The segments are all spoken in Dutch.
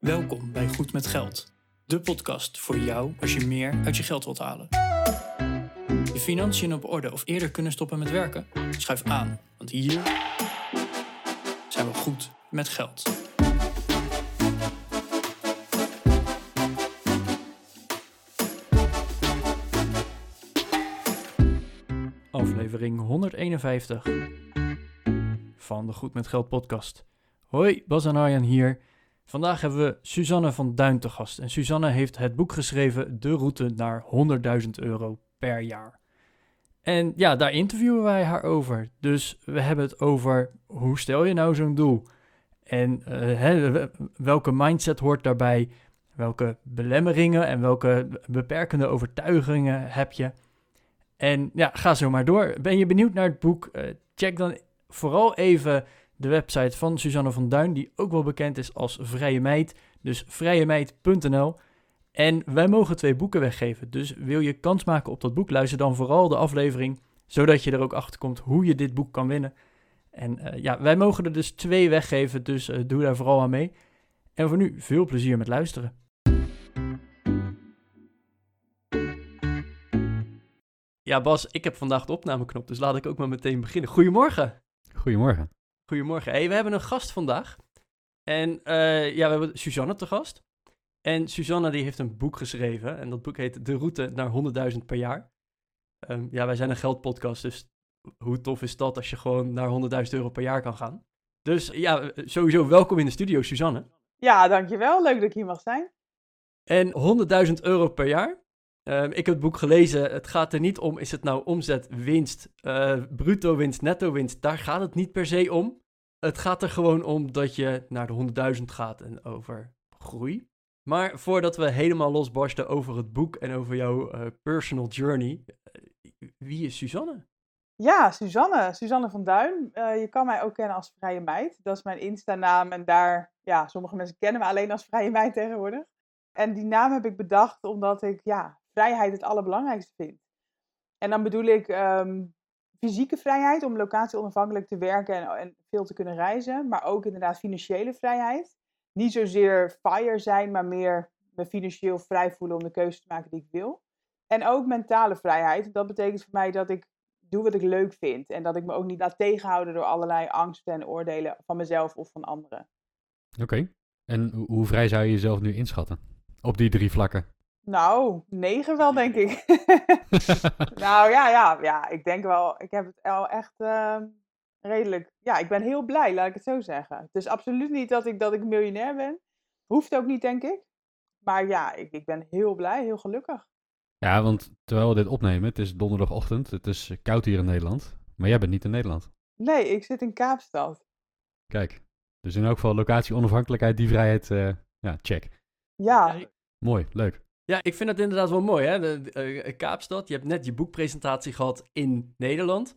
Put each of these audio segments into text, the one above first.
Welkom bij Goed met Geld, de podcast voor jou als je meer uit je geld wilt halen. Je financiën op orde of eerder kunnen stoppen met werken? Schuif aan, want hier zijn we goed met geld. Aflevering 151 van de Goed met Geld podcast. Hoi, Bas en Arjan hier. Vandaag hebben we Suzanne van Duin te gast. En Suzanne heeft het boek geschreven De Route naar 100.000 euro per jaar. En ja, daar interviewen wij haar over. Dus we hebben het over hoe stel je nou zo'n doel? En eh, welke mindset hoort daarbij? Welke belemmeringen en welke beperkende overtuigingen heb je? En ja, ga zo maar door. Ben je benieuwd naar het boek? Uh, check dan vooral even de website van Suzanne van Duin, die ook wel bekend is als Vrije Meid. Dus vrijemeid.nl. En wij mogen twee boeken weggeven. Dus wil je kans maken op dat boek, luister dan vooral de aflevering, zodat je er ook achter komt hoe je dit boek kan winnen. En uh, ja, wij mogen er dus twee weggeven, dus uh, doe daar vooral aan mee. En voor nu, veel plezier met luisteren. Ja, Bas, ik heb vandaag de opnameknop, dus laat ik ook maar meteen beginnen. Goedemorgen. Goedemorgen. Goedemorgen. Hey, we hebben een gast vandaag. En uh, ja, we hebben Suzanne te gast. En Suzanne die heeft een boek geschreven. En dat boek heet De Route naar 100.000 per jaar. Um, ja, wij zijn een geldpodcast, dus hoe tof is dat als je gewoon naar 100.000 euro per jaar kan gaan. Dus ja, sowieso welkom in de studio, Suzanne. Ja, dankjewel. Leuk dat ik hier mag zijn. En 100.000 euro per jaar. Um, ik heb het boek gelezen. Het gaat er niet om, is het nou omzet, winst, uh, bruto winst, netto winst. Daar gaat het niet per se om. Het gaat er gewoon om dat je naar de 100.000 gaat en over groei. Maar voordat we helemaal losbarsten over het boek en over jouw uh, personal journey, uh, wie is Suzanne? Ja, Suzanne. Suzanne van Duin. Uh, je kan mij ook kennen als Vrije Meid. Dat is mijn Insta-naam en daar, ja, sommige mensen kennen me alleen als Vrije Meid tegenwoordig. En die naam heb ik bedacht omdat ik, ja, vrijheid het allerbelangrijkste vind. En dan bedoel ik um, fysieke vrijheid om locatie onafhankelijk te werken en, en, veel te kunnen reizen. Maar ook inderdaad financiële vrijheid. Niet zozeer fire zijn, maar meer me financieel vrij voelen om de keuze te maken die ik wil. En ook mentale vrijheid. Dat betekent voor mij dat ik doe wat ik leuk vind. En dat ik me ook niet laat tegenhouden door allerlei angsten en oordelen van mezelf of van anderen. Oké. En hoe vrij zou je jezelf nu inschatten? Op die drie vlakken? Nou, negen wel, denk ik. nou ja, ja, ja, ik denk wel, ik heb het al echt uh, redelijk. Ja, ik ben heel blij, laat ik het zo zeggen. Het is absoluut niet dat ik, dat ik miljonair ben. Hoeft ook niet, denk ik. Maar ja, ik, ik ben heel blij, heel gelukkig. Ja, want terwijl we dit opnemen, het is donderdagochtend, het is koud hier in Nederland. Maar jij bent niet in Nederland. Nee, ik zit in Kaapstad. Kijk, dus in elk geval locatie onafhankelijkheid, die vrijheid, uh, ja, check. Ja. Mooi, leuk. Ja, ik vind het inderdaad wel mooi, hè? De, uh, Kaapstad, je hebt net je boekpresentatie gehad in Nederland.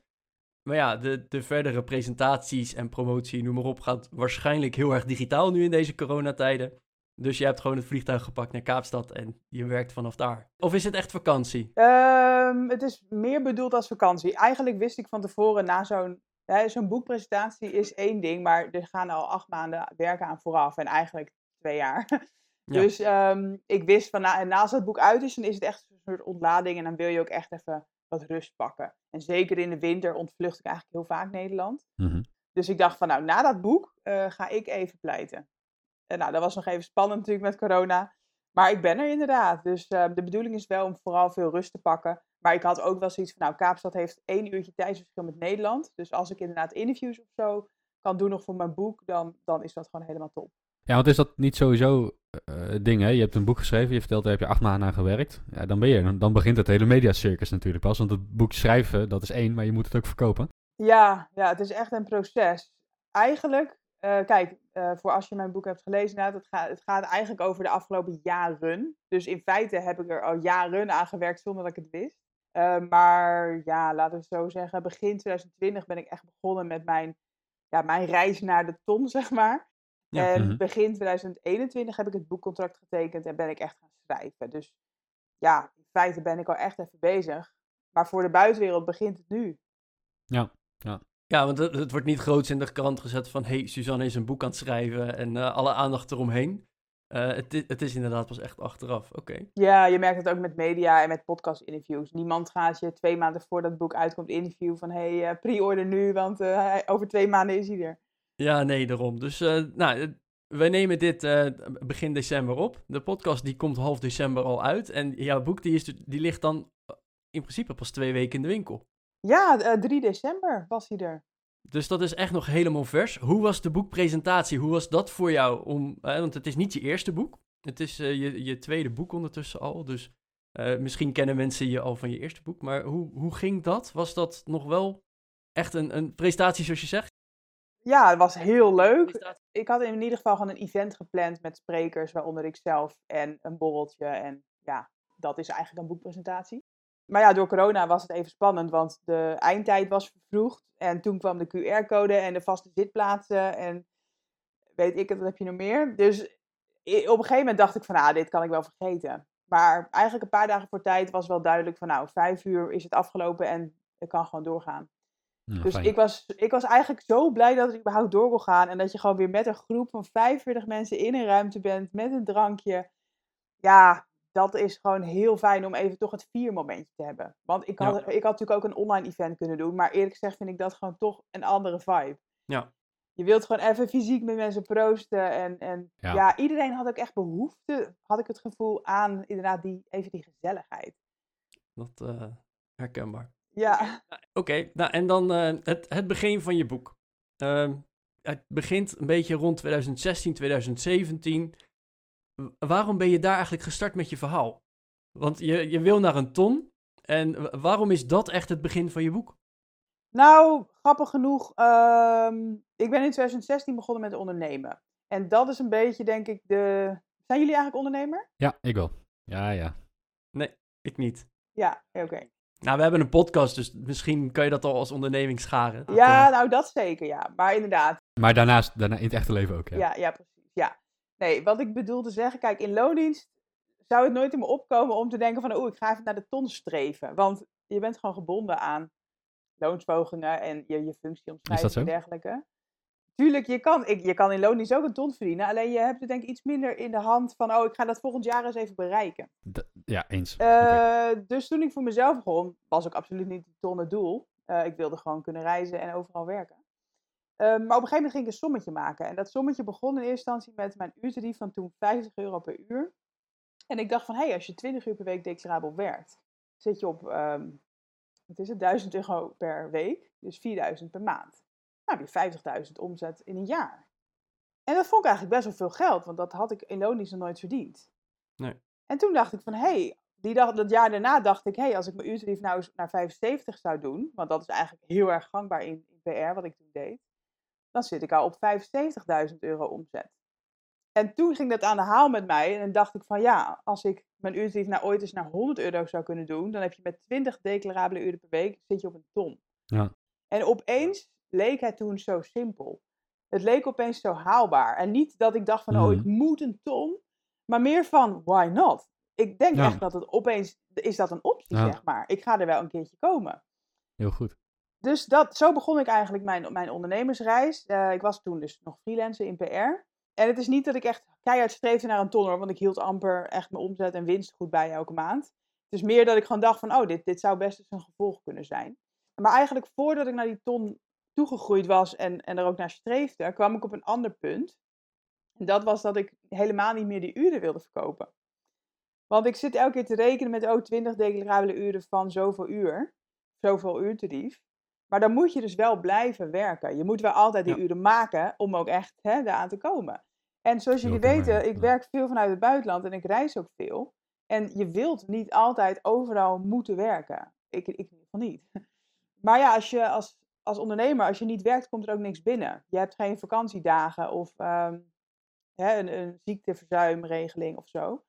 Maar ja, de, de verdere presentaties en promotie, noem maar op, gaat waarschijnlijk heel erg digitaal nu in deze coronatijden. Dus je hebt gewoon het vliegtuig gepakt naar Kaapstad en je werkt vanaf daar. Of is het echt vakantie? Um, het is meer bedoeld als vakantie. Eigenlijk wist ik van tevoren na zo'n zo'n boekpresentatie is één ding, maar er gaan al acht maanden werken aan vooraf en eigenlijk twee jaar. Ja. Dus um, ik wist van, na, en naast het boek uit is, dan is het echt een soort ontlading. En dan wil je ook echt even wat rust pakken. En zeker in de winter ontvlucht ik eigenlijk heel vaak Nederland. Mm -hmm. Dus ik dacht van, nou, na dat boek uh, ga ik even pleiten. En nou, dat was nog even spannend natuurlijk met corona. Maar ik ben er inderdaad. Dus uh, de bedoeling is wel om vooral veel rust te pakken. Maar ik had ook wel zoiets van, nou, Kaapstad heeft één uurtje tijdsverschil met Nederland. Dus als ik inderdaad interviews of zo kan doen nog voor mijn boek, dan, dan is dat gewoon helemaal top. Ja, want is dat niet sowieso uh, ding, hè? Je hebt een boek geschreven, je vertelt, daar heb je acht maanden aan gewerkt. Ja, dan ben je, dan begint het hele mediacircus natuurlijk pas. Want het boek schrijven, dat is één, maar je moet het ook verkopen. Ja, ja het is echt een proces. Eigenlijk, uh, kijk, voor als je mijn boek hebt gelezen, nou, het, gaat, het gaat eigenlijk over de afgelopen jaren. Dus in feite heb ik er al jaren aan gewerkt zonder dat ik het wist. maar ja, laten we het zo zeggen, begin 2020 ben ik echt begonnen met mijn, ja, mijn reis naar de ton, zeg maar. Ja, en mhm. begin 2021 heb ik het boekcontract getekend en ben ik echt gaan schrijven. Dus ja, in feite ben ik al echt even bezig. Maar voor de buitenwereld begint het nu. Ja, ja. Ja, want het, het wordt niet groots in de krant gezet van... hey, Suzanne is een boek aan het schrijven en uh, alle aandacht eromheen. Eh, het, i- het is inderdaad pas echt achteraf. Oké. Ja, je merkt het ook met media en met podcast-interviews. Niemand gaat je twee maanden voordat het boek uitkomt interviewen van... hé, hey, eh, pre-order nu, want eh, over twee maanden is hij er. Ja, nee, daarom. Dus eh, nou, eh, wij nemen dit eh, begin december op. De podcast die komt half december al uit. En jouw boek die is, die ligt dan in principe pas twee weken in de winkel. Ja, eh, 3 december was hij er. Dus dat is echt nog helemaal vers. Hoe was de boekpresentatie? Hoe was dat voor jou? Om, want het is niet je eerste boek. Het is je, je tweede boek ondertussen al. Dus misschien kennen mensen je al van je eerste boek. Maar hoe, hoe ging dat? Was dat nog wel echt een, een presentatie zoals je zegt? Ja, het was heel leuk. Ik had in ieder geval gewoon een event gepland met sprekers, waaronder ik zelf en een borreltje. En ja, dat is eigenlijk een boekpresentatie. Maar ja, door corona was het even spannend, want de eindtijd was vervroegd. En toen kwam de QR-code en de vaste zitplaatsen en weet ik het, wat heb je nog meer. Dus op een gegeven moment dacht ik van, ah, dit kan ik wel vergeten. Maar eigenlijk een paar dagen voor tijd was wel duidelijk van, nou, vijf uur is het afgelopen en ik kan gewoon doorgaan. Nou, Dus fijn. ik was, ik was eigenlijk zo blij dat het überhaupt door kon gaan. En dat je gewoon weer met een groep van 45 mensen in een ruimte bent met een drankje. Ja, dat is gewoon heel fijn om even toch het viermomentje te hebben. Want ik had, Ja. ik had natuurlijk ook een online event kunnen doen. Maar eerlijk gezegd vind ik dat gewoon toch een andere vibe. Ja. Je wilt gewoon even fysiek met mensen proosten. En, en Ja. ja. iedereen had ook echt behoefte, had ik het gevoel, aan inderdaad die, even die gezelligheid. Dat eh, herkenbaar. Ja. Oké, nou en dan eh, het, het begin van je boek. Ehm, het begint een beetje rond 2016, 2017. W- waarom ben je daar eigenlijk gestart met je verhaal? Want je, je wil naar een ton. En waarom is dat echt het begin van je boek? Nou, grappig genoeg, ehm, ik ben in 2016 begonnen met ondernemen. En dat is een beetje, denk ik, de... Zijn jullie eigenlijk ondernemer? Ja, ik wel. Ja, ja. Ik niet. Ja, oké. Nou, we hebben een podcast, dus misschien kan je dat al als onderneming scharen. Ja, eh, nou dat zeker, ja. Maar inderdaad, Maar daarnaast, daarna in het echte leven ook, ja. ja, ja, precies, ja. Nee, wat ik bedoel te zeggen, kijk, in loondienst zou het nooit in me opkomen om te denken van, oeh, ik ga even naar de ton streven. Want je bent gewoon gebonden aan loonsverhogingen en je, je functieomschrijving en dergelijke. Tuurlijk, je kan, ik, je kan in loondienst ook een ton verdienen. Alleen je hebt er denk ik iets minder in de hand van, oh, ik ga dat volgend jaar eens even bereiken. D- ja, eens. Eh, dus toen ik voor mezelf begon, was ook absoluut niet die ton het doel. Eh, ik wilde gewoon kunnen reizen en overal werken. Eh, maar op een gegeven moment ging ik een sommetje maken. En dat sommetje begon in eerste instantie met mijn uurtarief van toen 50 euro per uur. En ik dacht van, hé, hey, als je 20 uur per week declarabel werkt, zit je op, ehm, wat is het, 1000 euro per week. Dus 4000 per maand. Nou, heb je 50.000 omzet in een jaar. En dat vond ik eigenlijk best wel veel geld, want dat had ik in loondienst nog nooit verdiend. Nee. En toen dacht ik van, hé, hey, die dag, dat jaar daarna dacht ik, hé, hey, als ik mijn uurtarief nou eens naar 75 zou doen, want dat is eigenlijk heel erg gangbaar in, in PR, wat ik toen deed, dan zit ik al op 75.000 euro omzet. En toen ging dat aan de haal met mij en dacht ik van, ja, als ik mijn uurtarief nou ooit eens naar 100 euro zou kunnen doen, dan heb je met 20 declarabele uren per week, zit je op een ton. Ja. En opeens leek het toen zo simpel. Het leek opeens zo haalbaar. En niet dat ik dacht van, oh, ik Mhm. moet een ton. Maar meer van, why not? Ik denk Ja. echt dat het opeens, is dat een optie, Ja. zeg maar. Ik ga er wel een keertje komen. Heel goed. Dus dat, zo begon ik eigenlijk mijn, mijn ondernemersreis. Eh, ik was toen dus nog freelancer in PR. En het is niet dat ik echt keihard streefde naar een ton hoor, want ik hield amper echt mijn omzet en winst goed bij elke maand. Het is meer dat ik gewoon dacht van, oh, dit, dit zou best eens een gevolg kunnen zijn. Maar eigenlijk voordat ik naar die ton toegegroeid was en, en er ook naar streefde, kwam ik op een ander punt. En dat was dat ik helemaal niet meer die uren wilde verkopen. Want ik zit elke keer te rekenen met, oh, 20 declarabele uren van zoveel uur. Zoveel uurtarief. Maar dan moet je dus wel blijven werken. Je moet wel altijd die Ja. uren maken om ook echt hè, daaraan te komen. En zoals jullie weten, ik ja. werk veel vanuit het buitenland en ik reis ook veel. En je wilt niet altijd overal moeten werken. Ik, ik in ieder geval niet. Maar ja, als je als, als ondernemer, als je niet werkt, komt er ook niks binnen. Je hebt geen vakantiedagen of ehm, hè, een, een ziekteverzuimregeling of zo.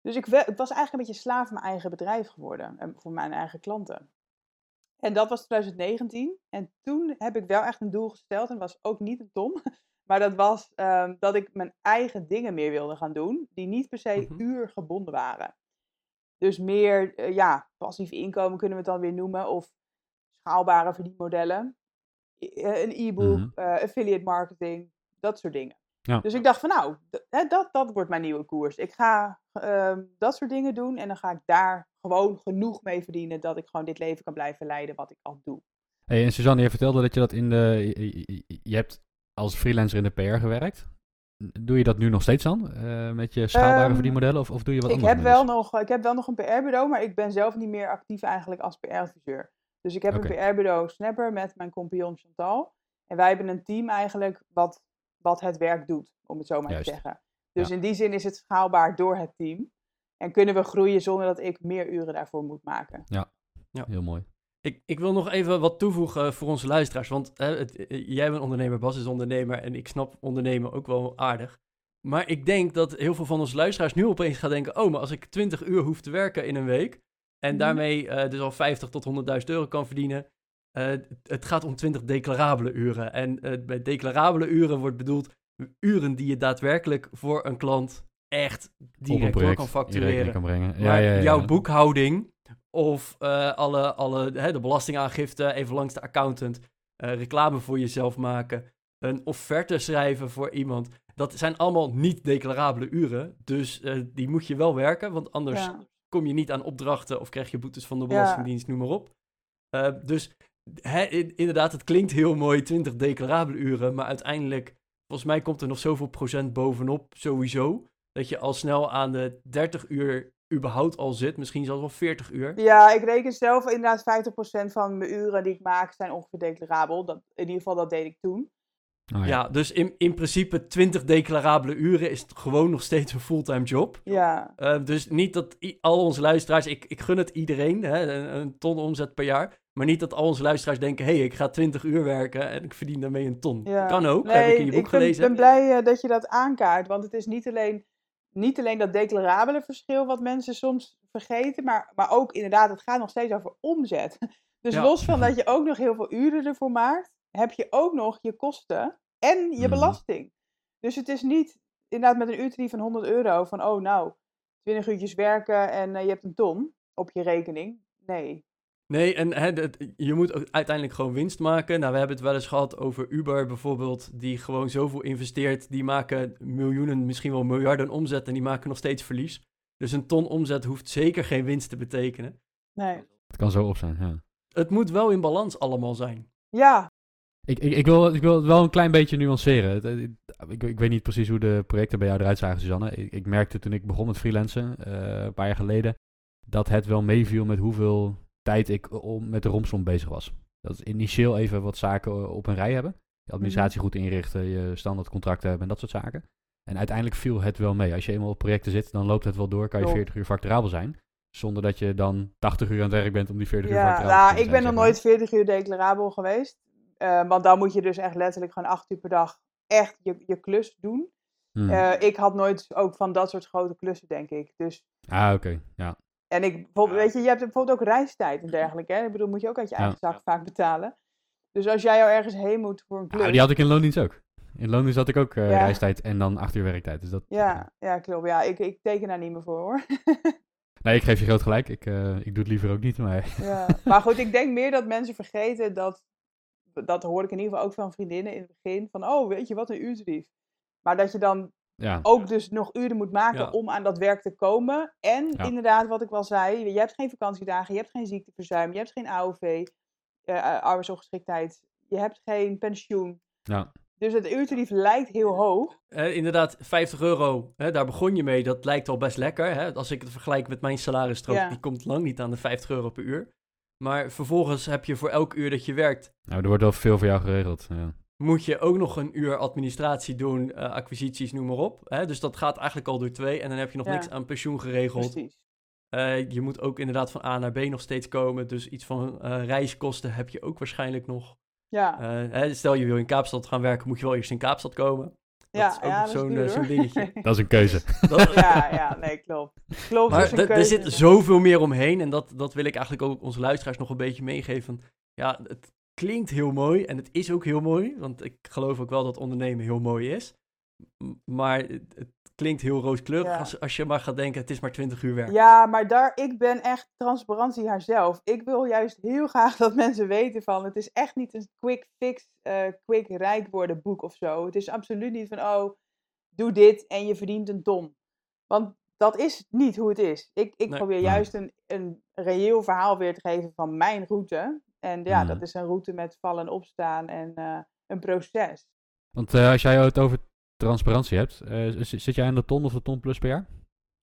Dus ik, was eigenlijk een beetje slaaf van mijn eigen bedrijf geworden. En voor mijn eigen klanten. En dat was 2019. En toen heb ik wel echt een doel gesteld. En dat was ook niet een ton. Maar dat was ehm, dat ik mijn eigen dingen meer wilde gaan doen. Die niet per se Mhm. uurgebonden waren. Dus meer, eh, ja, passief inkomen kunnen we het dan weer noemen. Of schaalbare verdienmodellen. Eh, Een e-book, Mhm. eh, affiliate marketing, dat soort dingen. Ja. Dus ik dacht van nou, dat, dat wordt mijn nieuwe koers. Ik ga ehm, dat soort dingen doen en dan ga ik daar gewoon genoeg mee verdienen dat ik gewoon dit leven kan blijven leiden wat ik al doe. Hey, en Suzanne, je vertelde dat je dat in de... Je, hebt als freelancer in de PR gewerkt. Doe je dat nu nog steeds dan? eh, met je schaalbare Ehm, verdienmodellen? Of, of doe je wat Ik anders? heb, wel nog, ik heb wel nog een PR-bureau, maar ik ben zelf niet meer actief eigenlijk als PR-adviseur. Dus ik heb een PR-bureau Snapper met mijn compagnon Chantal. En wij hebben een team eigenlijk wat, wat het werk doet, om het zo maar Juist. te zeggen. Dus Ja. in die zin is het schaalbaar door het team. En kunnen we groeien zonder dat ik meer uren daarvoor moet maken. Heel mooi. Ik, ik wil nog even wat toevoegen voor onze luisteraars. Want hè, het, eh, jij bent ondernemer, Bas is ondernemer. En ik snap ondernemen ook wel aardig. Maar ik denk dat heel veel van onze luisteraars nu opeens gaan denken: oh, maar als ik 20 uur hoef te werken in een week. En Mhm. daarmee eh, dus al 50 tot 100.000 euro kan verdienen. eh, het- gaat om 20 declarabele uren. En eh, bij declarabele uren wordt bedoeld uren die je daadwerkelijk voor een klant echt direct door kan factureren. kan brengen. Ja, Maar ja, ja. jouw boekhouding of alle, alle hè, de belastingaangifte even langs de accountant, reclame voor jezelf maken, een offerte schrijven voor iemand. Dat zijn allemaal niet declarabele uren. Dus die moet je wel werken, want anders. Kom je niet aan opdrachten of krijg je boetes van de Ja. Belastingdienst, noem maar op. Eh, dus inderdaad, het klinkt heel mooi, 20 declarabele uren, maar uiteindelijk, volgens mij komt er nog zoveel procent bovenop sowieso, dat je al snel aan de 30 uur überhaupt al zit, misschien zelfs wel 40 uur. Ja, ik reken zelf inderdaad 50% van mijn uren die ik maak zijn ongeveer declarabel. Dat, in ieder geval dat deed ik toen. Oh, Ja, dus in, in principe 20 declarabele uren is het gewoon nog steeds een fulltime job. Ja, Eh, dus niet dat al onze luisteraars, ik, ik gun het iedereen, hè, een, een ton omzet per jaar. Maar niet dat al onze luisteraars denken, hé, hey, ik ga 20 uur werken en ik verdien daarmee een ton. ja. Kan ook, Nee, heb ik in je boek ik ben, gelezen. ben blij eh, dat je dat aankaart. Want het is niet alleen, niet alleen dat declarabele verschil wat mensen soms vergeten. Maar, maar ook inderdaad, het gaat nog steeds over omzet. Dus Ja. los van dat je ook nog heel veel uren ervoor maakt, heb je ook nog je kosten en je Mhm. belasting. Dus het is niet inderdaad met een uurtarief van 100 euro van, oh nou, 20 uurtjes werken en eh, je hebt een ton op je rekening. Nee. Nee, en hè, dat- je moet ook uiteindelijk gewoon winst maken. Nou, we hebben het wel eens gehad over Uber bijvoorbeeld, die gewoon zoveel investeert. Die maken miljoenen, misschien wel miljarden omzet en die maken nog steeds verlies. Dus een ton omzet hoeft zeker geen winst te betekenen. Nee. Het kan zo op zijn, ja. Het moet wel in balans allemaal zijn. Ja, Ik, ik, ik, wil, ik wil het wel een klein beetje nuanceren. Ik, ik weet niet precies hoe de projecten bij jou eruit zagen, Suzanne. Ik, ik merkte toen ik begon met freelancen, eh, een paar jaar geleden, dat het wel meeviel met hoeveel tijd ik om, met de romslomp bezig was. Dat is initieel even wat zaken op een rij hebben. Je administratie goed inrichten, je standaard contracten hebben en dat soort zaken. En uiteindelijk viel het wel mee. Als je eenmaal op projecten zit, dan loopt het wel door. Kan je Klopt. 40 uur facturabel zijn. Zonder dat je dan 80 uur aan het werk bent om die 40 uur Ja, facturabel nou, te ik zijn, ben nog nooit 40 uur declarabel geweest. Eh, want dan moet je dus echt letterlijk gewoon 8 uur per dag echt je, je klus doen. Hmm. Eh, ik had nooit ook van dat soort grote klussen, denk ik. Dus, ah, oké. Ja. en ik, bijvoorbeeld, weet je, je hebt bijvoorbeeld ook reistijd en dergelijke. Hè? Ik bedoel, moet je ook uit je eigen Ja. zak vaak betalen. Dus als jij jou ergens heen moet voor een klus. Nou, die had ik in loondienst ook. In loondienst had ik ook eh, Ja. reistijd en dan acht uur werktijd. Dus dat, ja, ja, klopt. Ja, ik, ik teken daar niet meer voor hoor. Nee, ik geef je groot gelijk. Ik, eh, ik doe het liever ook niet, maar... Ja. Maar goed, ik denk meer dat mensen vergeten dat. Dat hoor ik in ieder geval ook van vriendinnen in het begin. Van, oh, weet je wat, een uurtarief. Maar dat je dan Ja, ook dus nog uren moet maken Ja. om aan dat werk te komen. En Ja. inderdaad, wat ik wel zei, je hebt geen vakantiedagen, je hebt geen ziekteverzuim, je hebt geen AOV, eh, eh, arbeidsongeschiktheid, je hebt geen pensioen. ja. Dus het uurtarief lijkt heel hoog. Eh, inderdaad, 50 euro, hè, daar begon je mee. Dat lijkt al best lekker. Hè? Als ik het vergelijk met mijn salarisstrook, die komt lang niet aan de 50 euro per uur. Maar vervolgens heb je voor elk uur dat je werkt, Nou, er wordt wel veel voor jou geregeld. Ja. moet je ook nog een uur administratie doen, eh, acquisities, noem maar op. Hè? Dus dat gaat eigenlijk al door twee. En dan heb je nog Ja. niks aan pensioen geregeld. Precies. Eh, je moet ook inderdaad van A naar B nog steeds komen. Dus iets van eh, reiskosten heb je ook waarschijnlijk nog. Ja, Eh, hè, stel je wil in Kaapstad gaan werken, moet je wel eerst in Kaapstad komen. Ja, is ook ja, nog dat is zo'n, eh, zo'n hoor. dingetje. Dat is een keuze. Dat, ja, ja, nee, klopt. Klopt, Maar dat is een d- er keuze. zit zoveel meer omheen. En dat, dat wil ik eigenlijk ook onze luisteraars nog een beetje meegeven. Ja, het klinkt heel mooi. En het is ook heel mooi. Want ik geloof ook wel dat ondernemen heel mooi is. Maar het klinkt heel rooskleurig Ja. als, als je maar gaat denken... het is maar 20 uur werk. Ja, maar daar, ik ben echt transparantie haarzelf. Ik wil juist heel graag dat mensen weten van, het is echt niet een quick fix, eh, quick rijk worden boek of zo. Het is absoluut niet van, oh, doe dit en je verdient een ton. Want dat is niet hoe het is. Ik, ik Nee. probeer Nee. juist een, een reëel verhaal weer te geven van mijn route. En ja, Mhm. dat is een route met vallen en opstaan en eh, een proces. Want eh, als jij het over transparantie hebt, eh, zit jij aan de ton of de ton plus per jaar?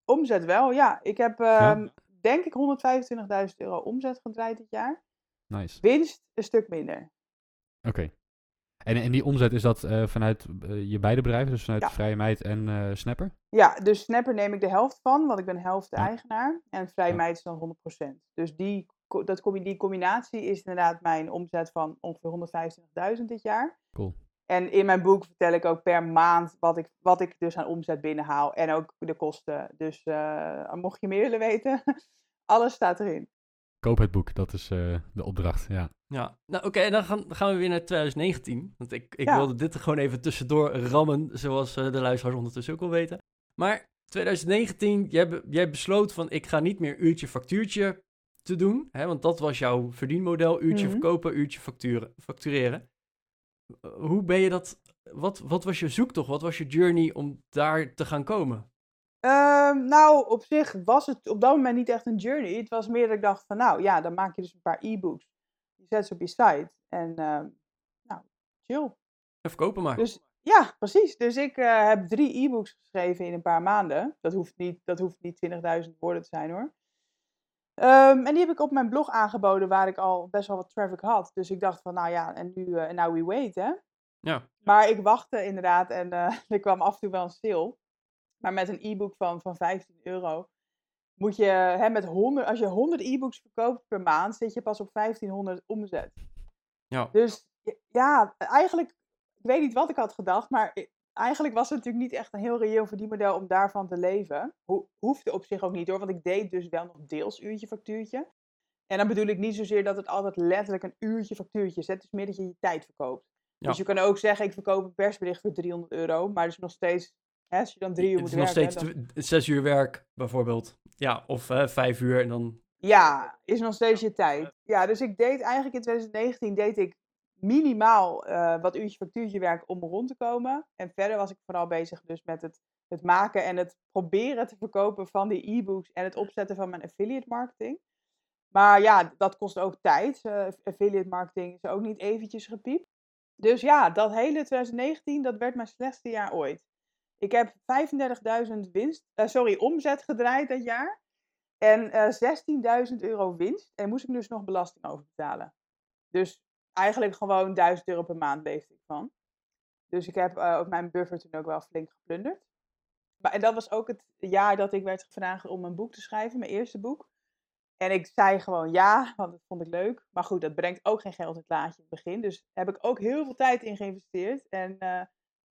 Omzet wel, ja. Ik heb ehm, denk ik 125.000 euro omzet gedraaid dit jaar. Nice. Winst een stuk minder. Oké. En, en die omzet is dat eh, vanuit eh, je beide bedrijven, dus vanuit Ja. Vrije Meid en Snapper? Ja, dus Snapper neem ik de helft van, want ik ben helft de Ja. eigenaar. En Vrij Ja. Meid is dan 100%. Dus die, dat, die combinatie is inderdaad mijn omzet van ongeveer 125.000 dit jaar. Cool. En in mijn boek vertel ik ook per maand wat ik, wat ik dus aan omzet binnenhaal. En ook de kosten. Dus eh, mocht je meer willen weten, alles staat erin. Koop het boek, dat is eh, de opdracht, ja. Ja, nou oké, dan gaan, dan gaan we weer naar 2019. Want ik, ik Ja. wilde dit er gewoon even tussendoor rammen, zoals eh, de luisteraars ondertussen ook wel weten. Maar 2019, jij, jij besloot van ik ga niet meer uurtje factuurtje te doen. Hè, want dat was jouw verdienmodel, uurtje Mhm. verkopen, uurtje facturen, factureren. Eh, hoe ben je dat, wat, wat was je zoektocht, wat was je journey om daar te gaan komen? Ehm, nou, op zich was het op dat moment niet echt een journey. Het was meer dat ik dacht van, nou ja, dan maak je dus een paar e-books. Je zet ze op je site en ehm, nou, chill. En verkopen maar. Dus ja, precies. Dus ik eh, heb drie e-books geschreven in een paar maanden. Dat hoeft niet, dat hoeft niet 20.000 woorden te zijn hoor. Ehm, en die heb ik op mijn blog aangeboden waar ik al best wel wat traffic had. Dus ik dacht van, nou ja, en nu, eh now we wait hè. Ja. Maar ik wachtte inderdaad en eh, er kwam af en toe wel een sale. Maar met een e-book van, van 15 euro moet je, hè, met 100, als je 100 e-books verkoopt per maand, zit je pas op 1500 omzet. Ja. Dus ja, eigenlijk, ik weet niet wat ik had gedacht, maar eigenlijk was het natuurlijk niet echt een heel reëel verdienmodel om daarvan te leven. Ho hoefde op zich ook niet hoor, want ik deed dus wel nog deels uurtje factuurtje. En dan bedoel ik niet zozeer dat het altijd letterlijk een uurtje factuurtje is. Het is meer dat je je tijd verkoopt. Ja. Dus je kan ook zeggen, ik verkoop een persbericht voor 300 euro, maar het is nog steeds, hè, als je dan drie uur Het moet is nog werken, steeds dan- zes uur werk, bijvoorbeeld. Ja, of vijf uur en dan... Ja, is nog steeds je tijd. Ja, dus ik deed eigenlijk in 2019 deed ik minimaal eh, wat uurtje factuurtje werk om rond te komen. En verder was ik vooral bezig dus met het, het maken en het proberen te verkopen van die e-books en het opzetten van mijn affiliate marketing. Maar ja, dat kost ook tijd. Eh, affiliate marketing is ook niet eventjes gepiept. Dus ja, dat hele 2019, dat werd mijn slechtste jaar ooit. Ik heb 35.000 winst, eh, sorry, omzet gedraaid dat jaar. En eh 16.000 euro winst. En moest ik dus nog belasting over betalen. Dus eigenlijk gewoon 1000 euro per maand leefde ik van. Dus ik heb eh, ook mijn buffer toen ook wel flink geplunderd. Maar, en dat was ook het jaar dat ik werd gevraagd om een boek te schrijven, mijn eerste boek. En ik zei gewoon ja, want dat vond ik leuk. Maar goed, dat brengt ook geen geld in het laadje in het begin. Dus heb ik ook heel veel tijd in geïnvesteerd. En eh,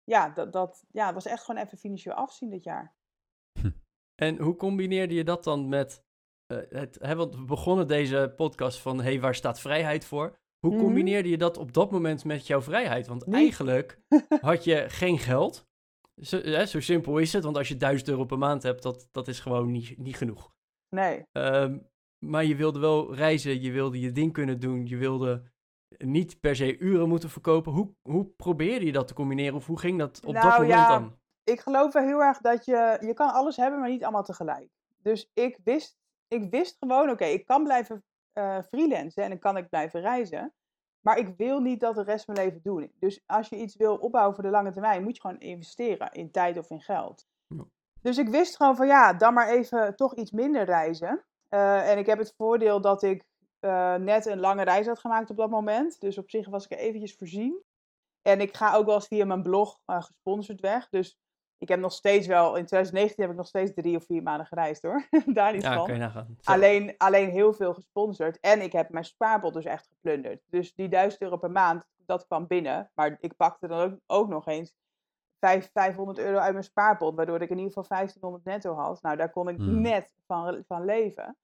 ja, dat, dat ja, was echt gewoon even financieel afzien dit jaar. En hoe combineerde je dat dan met... eh, het, want we begonnen deze podcast van... hey, waar staat vrijheid voor? Hoe Mhm. combineerde je dat op dat moment met jouw vrijheid? Want eigenlijk had je geen geld. Zo, hè, zo simpel is het, want als je 1000 euro per maand hebt, dat, dat is gewoon niet, niet genoeg. Nee. Ehm, maar je wilde wel reizen, je wilde je ding kunnen doen, je wilde niet per se uren moeten verkopen. Hoe, hoe probeerde je dat te combineren of hoe ging dat op dat Nou, moment ja, dan? ik geloof wel heel erg dat je, je kan alles hebben, maar niet allemaal tegelijk. Dus ik wist, ik wist gewoon, oké, ik kan blijven freelancen en dan kan ik blijven reizen. Maar ik wil niet dat de rest van mijn leven doen. Dus als je iets wil opbouwen voor de lange termijn, moet je gewoon investeren in tijd of in geld. Ja. Dus ik wist gewoon van ja, dan maar even toch iets minder reizen. Eh, en ik heb het voordeel dat ik eh, net een lange reis had gemaakt op dat moment. Dus op zich was ik er eventjes voorzien. En ik ga ook wel eens via mijn blog gesponsord weg. Dus ik heb nog steeds wel, in 2019 heb ik nog steeds drie of vier maanden gereisd hoor. Daar niet Ja, van. kan je nagaan. Zo. Alleen, alleen heel veel gesponsord. En ik heb mijn spaarpot dus echt geplunderd. Dus die 1000 euro per maand, dat kwam binnen. Maar ik pakte dan ook, ook nog eens vijf- 500 euro uit mijn spaarpot. Waardoor ik in ieder geval 1500 netto had. Nou, daar kon ik Hmm. net van, van leven.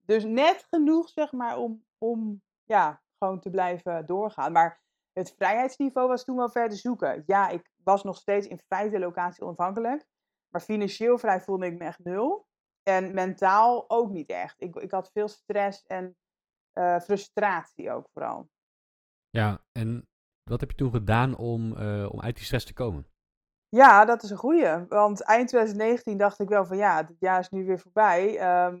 Dus net genoeg, zeg maar, om, om ja, gewoon te blijven doorgaan. Maar het vrijheidsniveau was toen wel ver te zoeken. Ja, ik was nog steeds in feite locatie onafhankelijk. Maar financieel vrij voelde ik me echt nul. En mentaal ook niet echt. Ik, ik had veel stress en eh, frustratie ook vooral. Ja, en wat heb je toen gedaan om, eh, om uit die stress te komen? Ja, dat is een goeie. Want eind 2019 dacht ik wel van ja, het jaar is nu weer voorbij. Ehm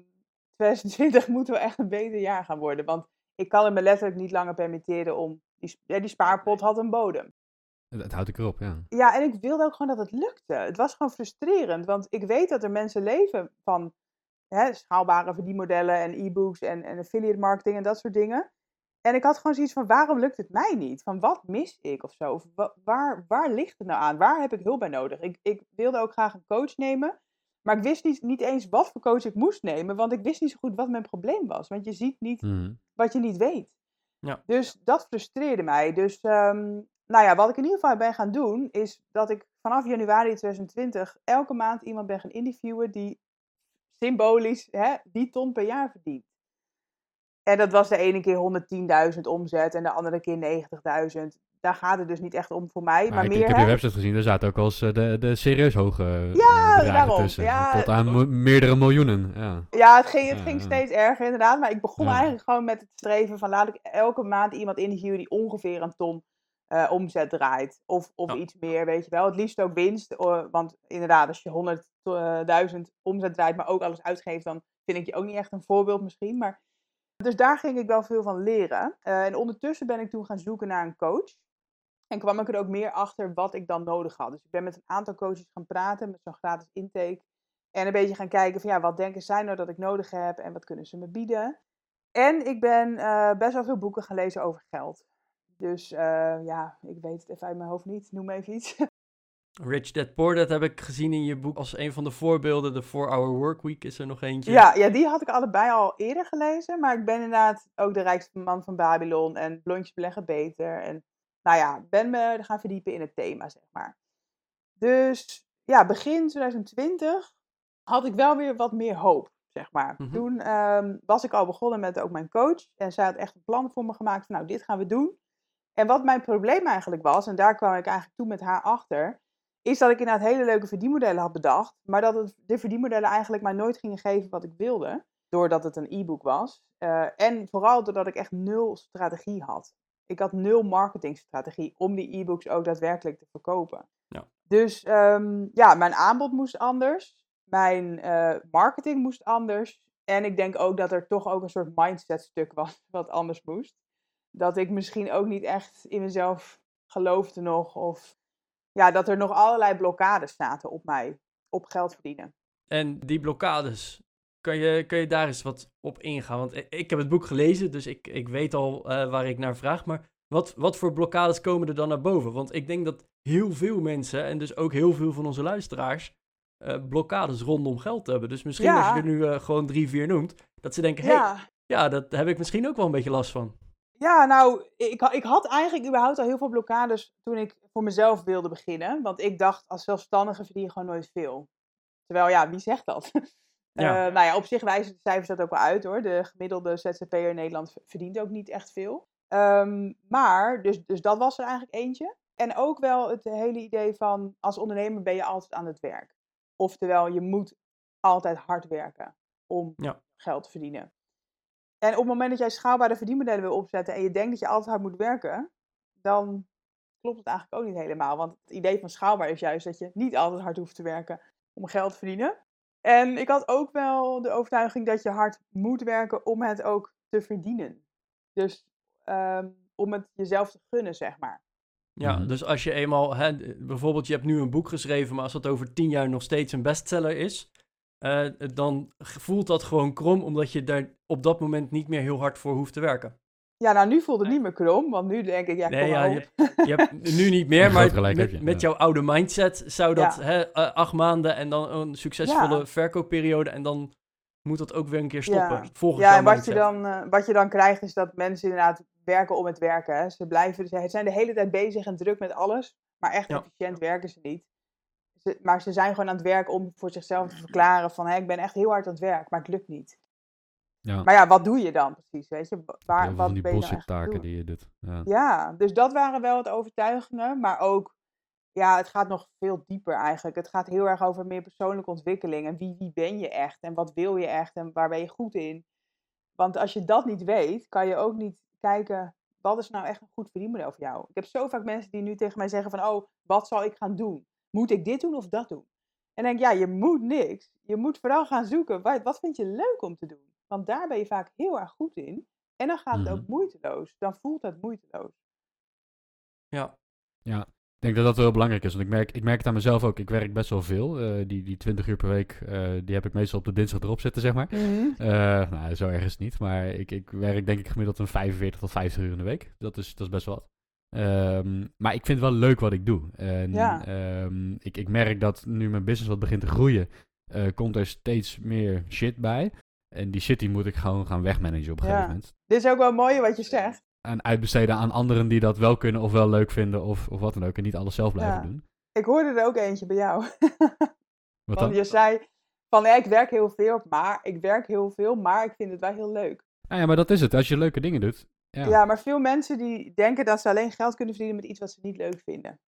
2020 moet wel echt een beter jaar gaan worden. Want ik kan het me letterlijk niet langer permitteren om... Die, ja, die spaarpot had een bodem. Het houdt ik erop, ja. Ja, en ik wilde ook gewoon dat het lukte. Het was gewoon frustrerend, want ik weet dat er mensen leven van hè, schaalbare verdienmodellen en e-books en, en affiliate marketing en dat soort dingen. En ik had gewoon zoiets van, waarom lukt het mij niet? Van wat mis ik of zo? Of wa- waar, waar ligt het nou aan? Waar heb ik hulp bij nodig? Ik, ik wilde ook graag een coach nemen, maar ik wist niet, niet eens wat voor coach ik moest nemen, want ik wist niet zo goed wat mijn probleem was. Want je ziet niet Mhm. wat je niet weet. Dus dat frustreerde mij. Dus ehm, nou ja, wat ik in ieder geval ben gaan doen, is dat ik vanaf januari 2020 elke maand iemand ben gaan interviewen die symbolisch hè, die ton per jaar verdient. En dat was de ene keer 110.000 omzet en de andere keer 90.000. Daar gaat het dus niet echt om voor mij, maar, Maar ik, meer... ik heb hè, je website gezien, daar zaten ook eens eh, de, de serieus hoge eh, Ja, daarom. tussen. Ja. Tot aan mo- meerdere miljoenen, ja. Ja, het ging, het Ja, ging ja. steeds erger inderdaad. Maar ik begon eigenlijk gewoon met het streven van laat ik elke maand iemand interviewen die ongeveer een ton eh, omzet draait. Of, of iets meer, weet je wel. Het liefst ook winst. want inderdaad, als je 100.000 omzet draait, maar ook alles uitgeeft, dan vind ik je ook niet echt een voorbeeld misschien. Maar, dus daar ging ik wel veel van leren. En ondertussen ben ik toen gaan zoeken naar een coach. En kwam ik er ook meer achter wat ik dan nodig had. Dus ik ben met een aantal coaches gaan praten, met zo'n gratis intake. En een beetje gaan kijken van ja, wat denken zij nou dat ik nodig heb en wat kunnen ze me bieden. En ik ben eh, best wel veel boeken gaan lezen over geld. Dus eh, ja, ik weet het even uit mijn hoofd niet. Noem even iets. Rich Dad Poor Dad heb ik gezien in je boek als een van de voorbeelden. De 4-Hour Workweek is er nog eentje. ja, ja, die had ik allebei al eerder gelezen. Maar ik ben inderdaad ook de rijkste man van Babylon en blondjes beleggen beter. En nou ja, ben me gaan verdiepen in het thema, zeg maar. Dus ja, begin 2020 had ik wel weer wat meer hoop, zeg maar. Mhm. Toen ehm, was ik al begonnen met ook mijn coach. En zij had echt een plan voor me gemaakt van, nou, dit gaan we doen. En wat mijn probleem eigenlijk was, en daar kwam ik eigenlijk toen met haar achter, is dat ik inderdaad hele leuke verdienmodellen had bedacht, maar dat het, de verdienmodellen eigenlijk mij nooit gingen geven wat ik wilde, doordat het een e-book was. Eh, en vooral doordat ik echt nul strategie had. Ik had nul marketingstrategie om die e-books ook daadwerkelijk te verkopen. Ja. Dus ehm, ja, mijn aanbod moest anders. Mijn eh, marketing moest anders. En ik denk ook dat er toch ook een soort mindset stuk was wat anders moest. Dat ik misschien ook niet echt in mezelf geloofde nog. Of ja, dat er nog allerlei blokkades zaten op mij. Op geld verdienen. En die blokkades, kan je, kan je daar eens wat op ingaan? Want ik, heb het boek gelezen, dus ik, ik weet al eh, waar ik naar vraag. Maar wat, wat voor blokkades komen er dan naar boven? Want ik denk dat heel veel mensen, en dus ook heel veel van onze luisteraars, eh, blokkades rondom geld hebben. Dus misschien Ja. als je er nu eh, gewoon drie, vier noemt, dat ze denken, hé, hey, Ja. ja, dat heb ik misschien ook wel een beetje last van. Ja, nou, ik, ik had eigenlijk überhaupt al heel veel blokkades toen ik voor mezelf wilde beginnen. Want ik dacht, als zelfstandige verdien je gewoon nooit veel. Terwijl, ja, wie zegt dat? Ja. Eh, nou ja, op zich wijzen de cijfers dat ook wel uit hoor. De gemiddelde ZZP'er in Nederland verdient ook niet echt veel. Ehm, maar, dus, dus dat was er eigenlijk eentje. En ook wel het hele idee van, als ondernemer ben je altijd aan het werk. Oftewel, je moet altijd hard werken om Ja. geld te verdienen. En op het moment dat jij schaalbare verdienmodellen wil opzetten en je denkt dat je altijd hard moet werken, dan klopt het eigenlijk ook niet helemaal. Want het idee van schaalbaar is juist dat je niet altijd hard hoeft te werken om geld te verdienen. En ik had ook wel de overtuiging dat je hard moet werken om het ook te verdienen. Dus ehm, om het jezelf te gunnen, zeg maar. Ja, Mhm. dus als je eenmaal, hè, bijvoorbeeld je hebt nu een boek geschreven, maar als dat over tien jaar nog steeds een bestseller is, eh, dan voelt dat gewoon krom, omdat je daar op dat moment niet meer heel hard voor hoeft te werken. Ja, nou nu voelt het niet meer krom, want nu denk ik, ja, Nee, kom ja, je, je hebt nu niet meer, maar gelijk met, heb je, met ja. jouw oude mindset zou dat Ja. hè, eh, acht maanden en dan een succesvolle Ja. verkoopperiode en dan moet dat ook weer een keer stoppen. Ja. Volgens Ja, jouw en wat je, mindset. dan, eh, wat je dan krijgt is dat mensen inderdaad werken om het werken. Hè. Ze blijven, ze zijn de hele tijd bezig en druk met alles, maar echt Ja. efficiënt werken ze niet. Ze, maar ze zijn gewoon aan het werk om voor zichzelf te verklaren van, hé, ik ben echt heel hard aan het werk, maar het lukt niet. Ja, Maar ja, wat doe je dan precies, weet je? Wa- Waar, veel wat die ben je nou taken die je doet. Ja. Ja, dus dat waren wel het overtuigingen, maar ook, ja, het gaat nog veel dieper eigenlijk. Het gaat heel erg over meer persoonlijke ontwikkeling en wie, wie ben je echt en wat wil je echt en waar ben je goed in. Want als je dat niet weet, kan je ook niet kijken, wat is nou echt een goed verdienmodel voor jou? Ik heb zo vaak mensen die nu tegen mij zeggen van, oh, wat zal ik gaan doen? moet ik dit doen of dat doen? En denk, ja, je moet niks. Je moet vooral gaan zoeken, wat, wat vind je leuk om te doen? Want daar ben je vaak heel erg goed in. En dan gaat het ook Mhm. moeiteloos. Dan voelt het moeiteloos. Ja, Ja, ik denk dat dat wel heel belangrijk is. Want ik merk, ik merk het aan mezelf ook. Ik werk best wel veel. Eh, die, die 20 uur per week, eh, die heb ik meestal op de dinsdag erop zitten, zeg maar. Eh, nou, zo erg is het niet. Maar ik, ik werk denk ik gemiddeld een 45 tot 50 uur in de week. Dat is, dat is best wel wat. Ehm, maar ik vind het wel leuk wat ik doe. En Ja. ehm, ik, ik merk dat nu mijn business wat begint te groeien, eh, komt er steeds meer shit bij. En die shit die moet ik gewoon gaan wegmanagen op een Ja. gegeven moment. Dit is ook wel mooi wat je zegt. En uitbesteden aan anderen die dat wel kunnen of wel leuk vinden of, of wat dan ook. En niet alles zelf blijven Ja. doen. Ik hoorde er ook eentje bij jou. Wat Want dan? je zei van ja, ik werk heel veel, maar ik werk heel veel, maar ik vind het wel heel leuk. Nou ja, maar dat is het. Als je leuke dingen doet. Ja. Ja. maar veel mensen die denken dat ze alleen geld kunnen verdienen met iets wat ze niet leuk vinden.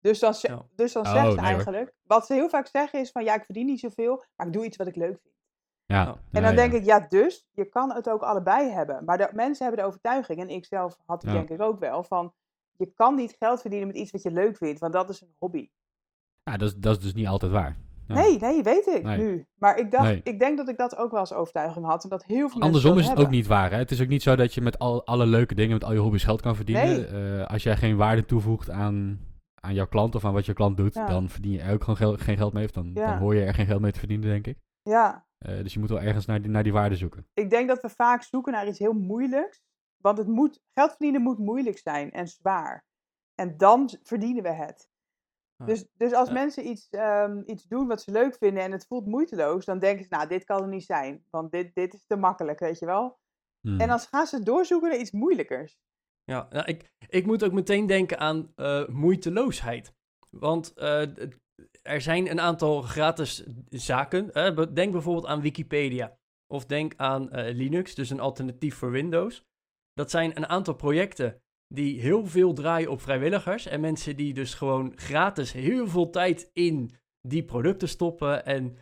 Dus dan, ze- Ja. dus dan Oh, zeggen ze nee hoor. eigenlijk, wat ze heel vaak zeggen is van ja, ik verdien niet zoveel, maar ik doe iets wat ik leuk vind. Ja. Ja. En dan ja. denk ik, ja, dus je kan het ook allebei hebben. Maar de, mensen hebben de overtuiging, en ik zelf had die Ja. denk ik ook wel, van je kan niet geld verdienen met iets wat je leuk vindt, want dat is een hobby. Ja, dat, is, dat is dus niet altijd waar. Nee, nee, weet ik Nee. nu. Maar ik dacht, Nee. ik denk dat ik dat ook wel als overtuiging had, omdat heel veel mensen Andersom dat is het ook niet waar. Hè? Het is ook niet zo dat je met al, alle leuke dingen, met al je hobby's geld kan verdienen. Nee. Eh, als jij geen waarde toevoegt aan, aan jouw klant of aan wat je klant doet, dan verdien je er ook gewoon gel- geen geld mee. Of dan, dan hoor je er geen geld mee te verdienen, denk ik. Ja, Eh, dus je moet wel ergens naar die, naar die waarde zoeken. ik denk dat we vaak zoeken naar iets heel moeilijks. Want het moet, geld verdienen moet moeilijk zijn en zwaar. En dan verdienen we het. Ja. Dus, dus als Ja. mensen iets, ehm, iets doen wat ze leuk vinden en het voelt moeiteloos, dan denken ze, nou, dit kan er niet zijn. Want dit, dit is te makkelijk, weet je wel. Hmm. En dan gaan ze doorzoeken naar iets moeilijkers. Ja, nou, ik, ik moet ook meteen denken aan eh, moeiteloosheid. Want eh, d- er zijn een aantal gratis zaken. be- denk bijvoorbeeld aan Wikipedia. Of denk aan eh, Linux, dus een alternatief voor Windows. Dat zijn een aantal projecten die heel veel draaien op vrijwilligers. En mensen die dus gewoon gratis heel veel tijd in die producten stoppen. En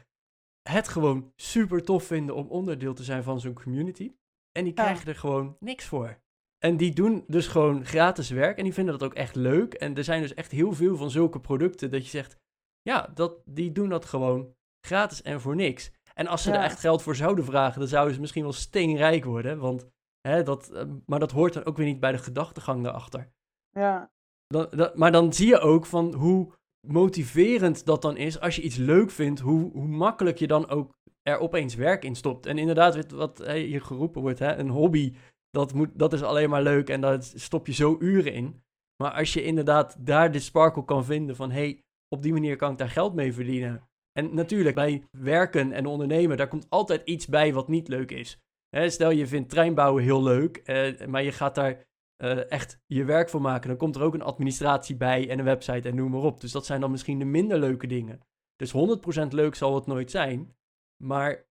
het gewoon super tof vinden om onderdeel te zijn van zo'n community. En die Ja. krijgen er gewoon niks voor. En die doen dus gewoon gratis werk en die vinden dat ook echt leuk. En er zijn dus echt heel veel van zulke producten dat je zegt, ja, dat, die doen dat gewoon gratis en voor niks. En als ze er echt geld voor zouden vragen, dan zouden ze misschien wel steenrijk worden. Want, hè, dat, eh, maar dat hoort dan ook weer niet bij de gedachtegang daarachter. Ja, Dan, dat, maar dan zie je ook van hoe motiverend dat dan is als je iets leuk vindt, hoe, hoe makkelijk je dan ook er opeens werk in stopt. En inderdaad, wat- hier geroepen wordt, hè, een hobby, dat, moet, dat is alleen maar leuk en daar stop je zo uren in. Maar als je inderdaad daar de sparkle kan vinden van, hé, hey, op die manier kan ik daar geld mee verdienen. En natuurlijk, bij werken en ondernemen, daar komt altijd iets bij wat niet leuk is. Stel je vindt treinbouwen heel leuk, eh, maar je gaat daar eh, echt je werk van maken, dan komt er ook een administratie bij en een website en noem maar op. Dus dat zijn dan misschien de minder leuke dingen. Dus 100% leuk zal het nooit zijn. Maar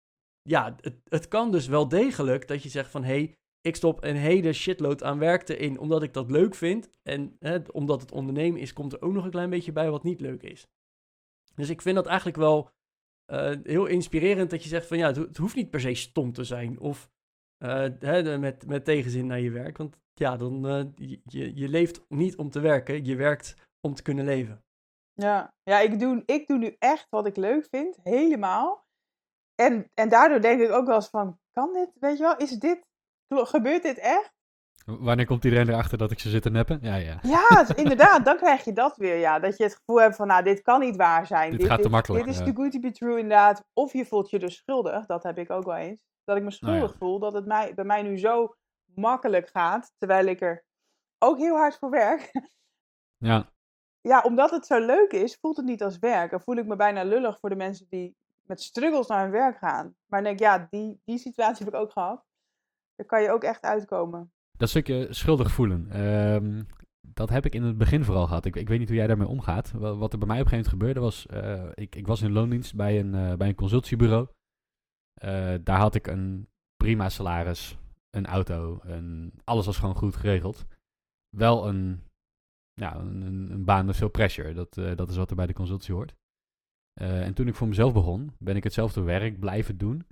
ja, het, het kan dus wel degelijk dat je zegt van... hé, hey, ik stop een hele shitload aan werk erin omdat ik dat leuk vind. En hè, omdat het ondernemen is, komt er ook nog een klein beetje bij wat niet leuk is. Dus ik vind dat eigenlijk wel eh, heel inspirerend dat je zegt van... ja, het, ho- het hoeft niet per se stom te zijn of eh, hè, met, met tegenzin naar je werk. Want ja, dan, eh, je- je, leeft niet om te werken, je werkt om te kunnen leven. ja. ja ik, doe, ik doe nu echt wat ik leuk vind, helemaal. En, en daardoor denk ik ook wel eens van, kan dit, weet je wel, is dit, gebeurt dit echt? Wanneer komt iedereen erachter dat ik ze zit te neppen? Ja, ja. Ja, dus inderdaad, dan krijg je dat weer, ja. Dat je het gevoel hebt van, nou, dit kan niet waar zijn. Dit gaat te makkelijk, Dit is too good to be true, inderdaad. Of je voelt je dus schuldig, dat heb ik ook wel eens. Dat ik me Nou ja. schuldig voel, dat het mij, bij mij nu zo makkelijk gaat, terwijl ik er ook heel hard voor werk. Ja, Ja, omdat het zo leuk is, voelt het niet als werk. En voel ik me bijna lullig voor de mensen die met struggles naar hun werk gaan. Maar dan denk ik, ja, die, die situatie heb ik ook gehad. Daar kan je ook echt uitkomen. dat stukje schuldig voelen. ehm, dat heb ik in het begin vooral gehad. Ik, ik weet niet hoe jij daarmee omgaat. Wa- Wat er bij mij op een gegeven moment gebeurde was... eh, ik, ik was in loondienst bij een, eh, bij een consultiebureau. Eh, daar had ik een prima salaris, een auto, een, alles was gewoon goed geregeld. Wel een, ja, een, een- baan met veel pressure. Dat, dat is wat er bij de consultie hoort. En toen ik voor mezelf begon, ben ik hetzelfde werk blijven doen.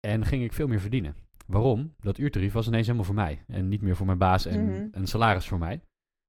En ging ik veel meer verdienen. Waarom? Dat uurtarief was ineens helemaal voor mij. En niet meer voor mijn baas en Mhm. een salaris voor mij.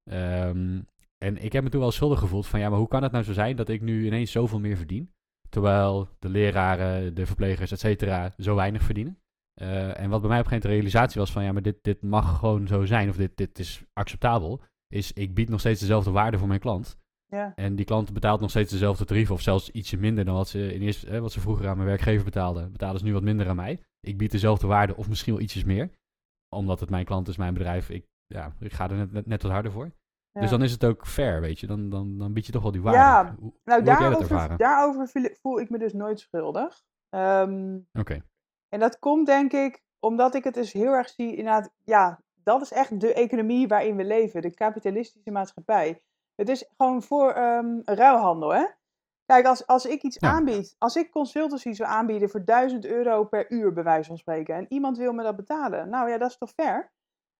Ehm, En ik heb me toen wel schuldig gevoeld van ja, maar hoe kan het nou zo zijn dat ik nu ineens zoveel meer verdien? Terwijl de leraren, de verplegers, et cetera, zo weinig verdienen. Uh, en wat bij mij op een gegeven moment de realisatie was van ja, maar dit, dit mag gewoon zo zijn, of dit, dit is acceptabel, is ik bied nog steeds dezelfde waarde voor mijn klant. Ja. En die klant betaalt nog steeds dezelfde tarief, of zelfs ietsje minder dan wat ze, in eerste, eh, wat ze vroeger aan mijn werkgever betaalden. Betalen ze nu wat minder aan mij. Ik bied dezelfde waarde, of misschien wel ietsjes meer. Omdat het mijn klant is, mijn bedrijf. Ik, ja, ik ga er net, net, net wat harder voor. Ja. Dus dan is het ook fair, weet je. Dan, dan, dan bied je toch wel die waarde. Ja, Hoe- Nou, daarover, daarover voel, ik- me dus nooit schuldig. Ehm, Oké. en dat komt denk ik omdat ik het dus heel erg zie, inderdaad, ja, dat is echt de economie waarin we leven, de kapitalistische maatschappij. Het is gewoon voor ehm, ruilhandel, hè? Kijk, als, als ik iets Ja. aanbied, als ik consultancy zou aanbieden voor 1000 euro per uur, bij wijze van spreken, en iemand wil me dat betalen, nou ja, dat is toch fair?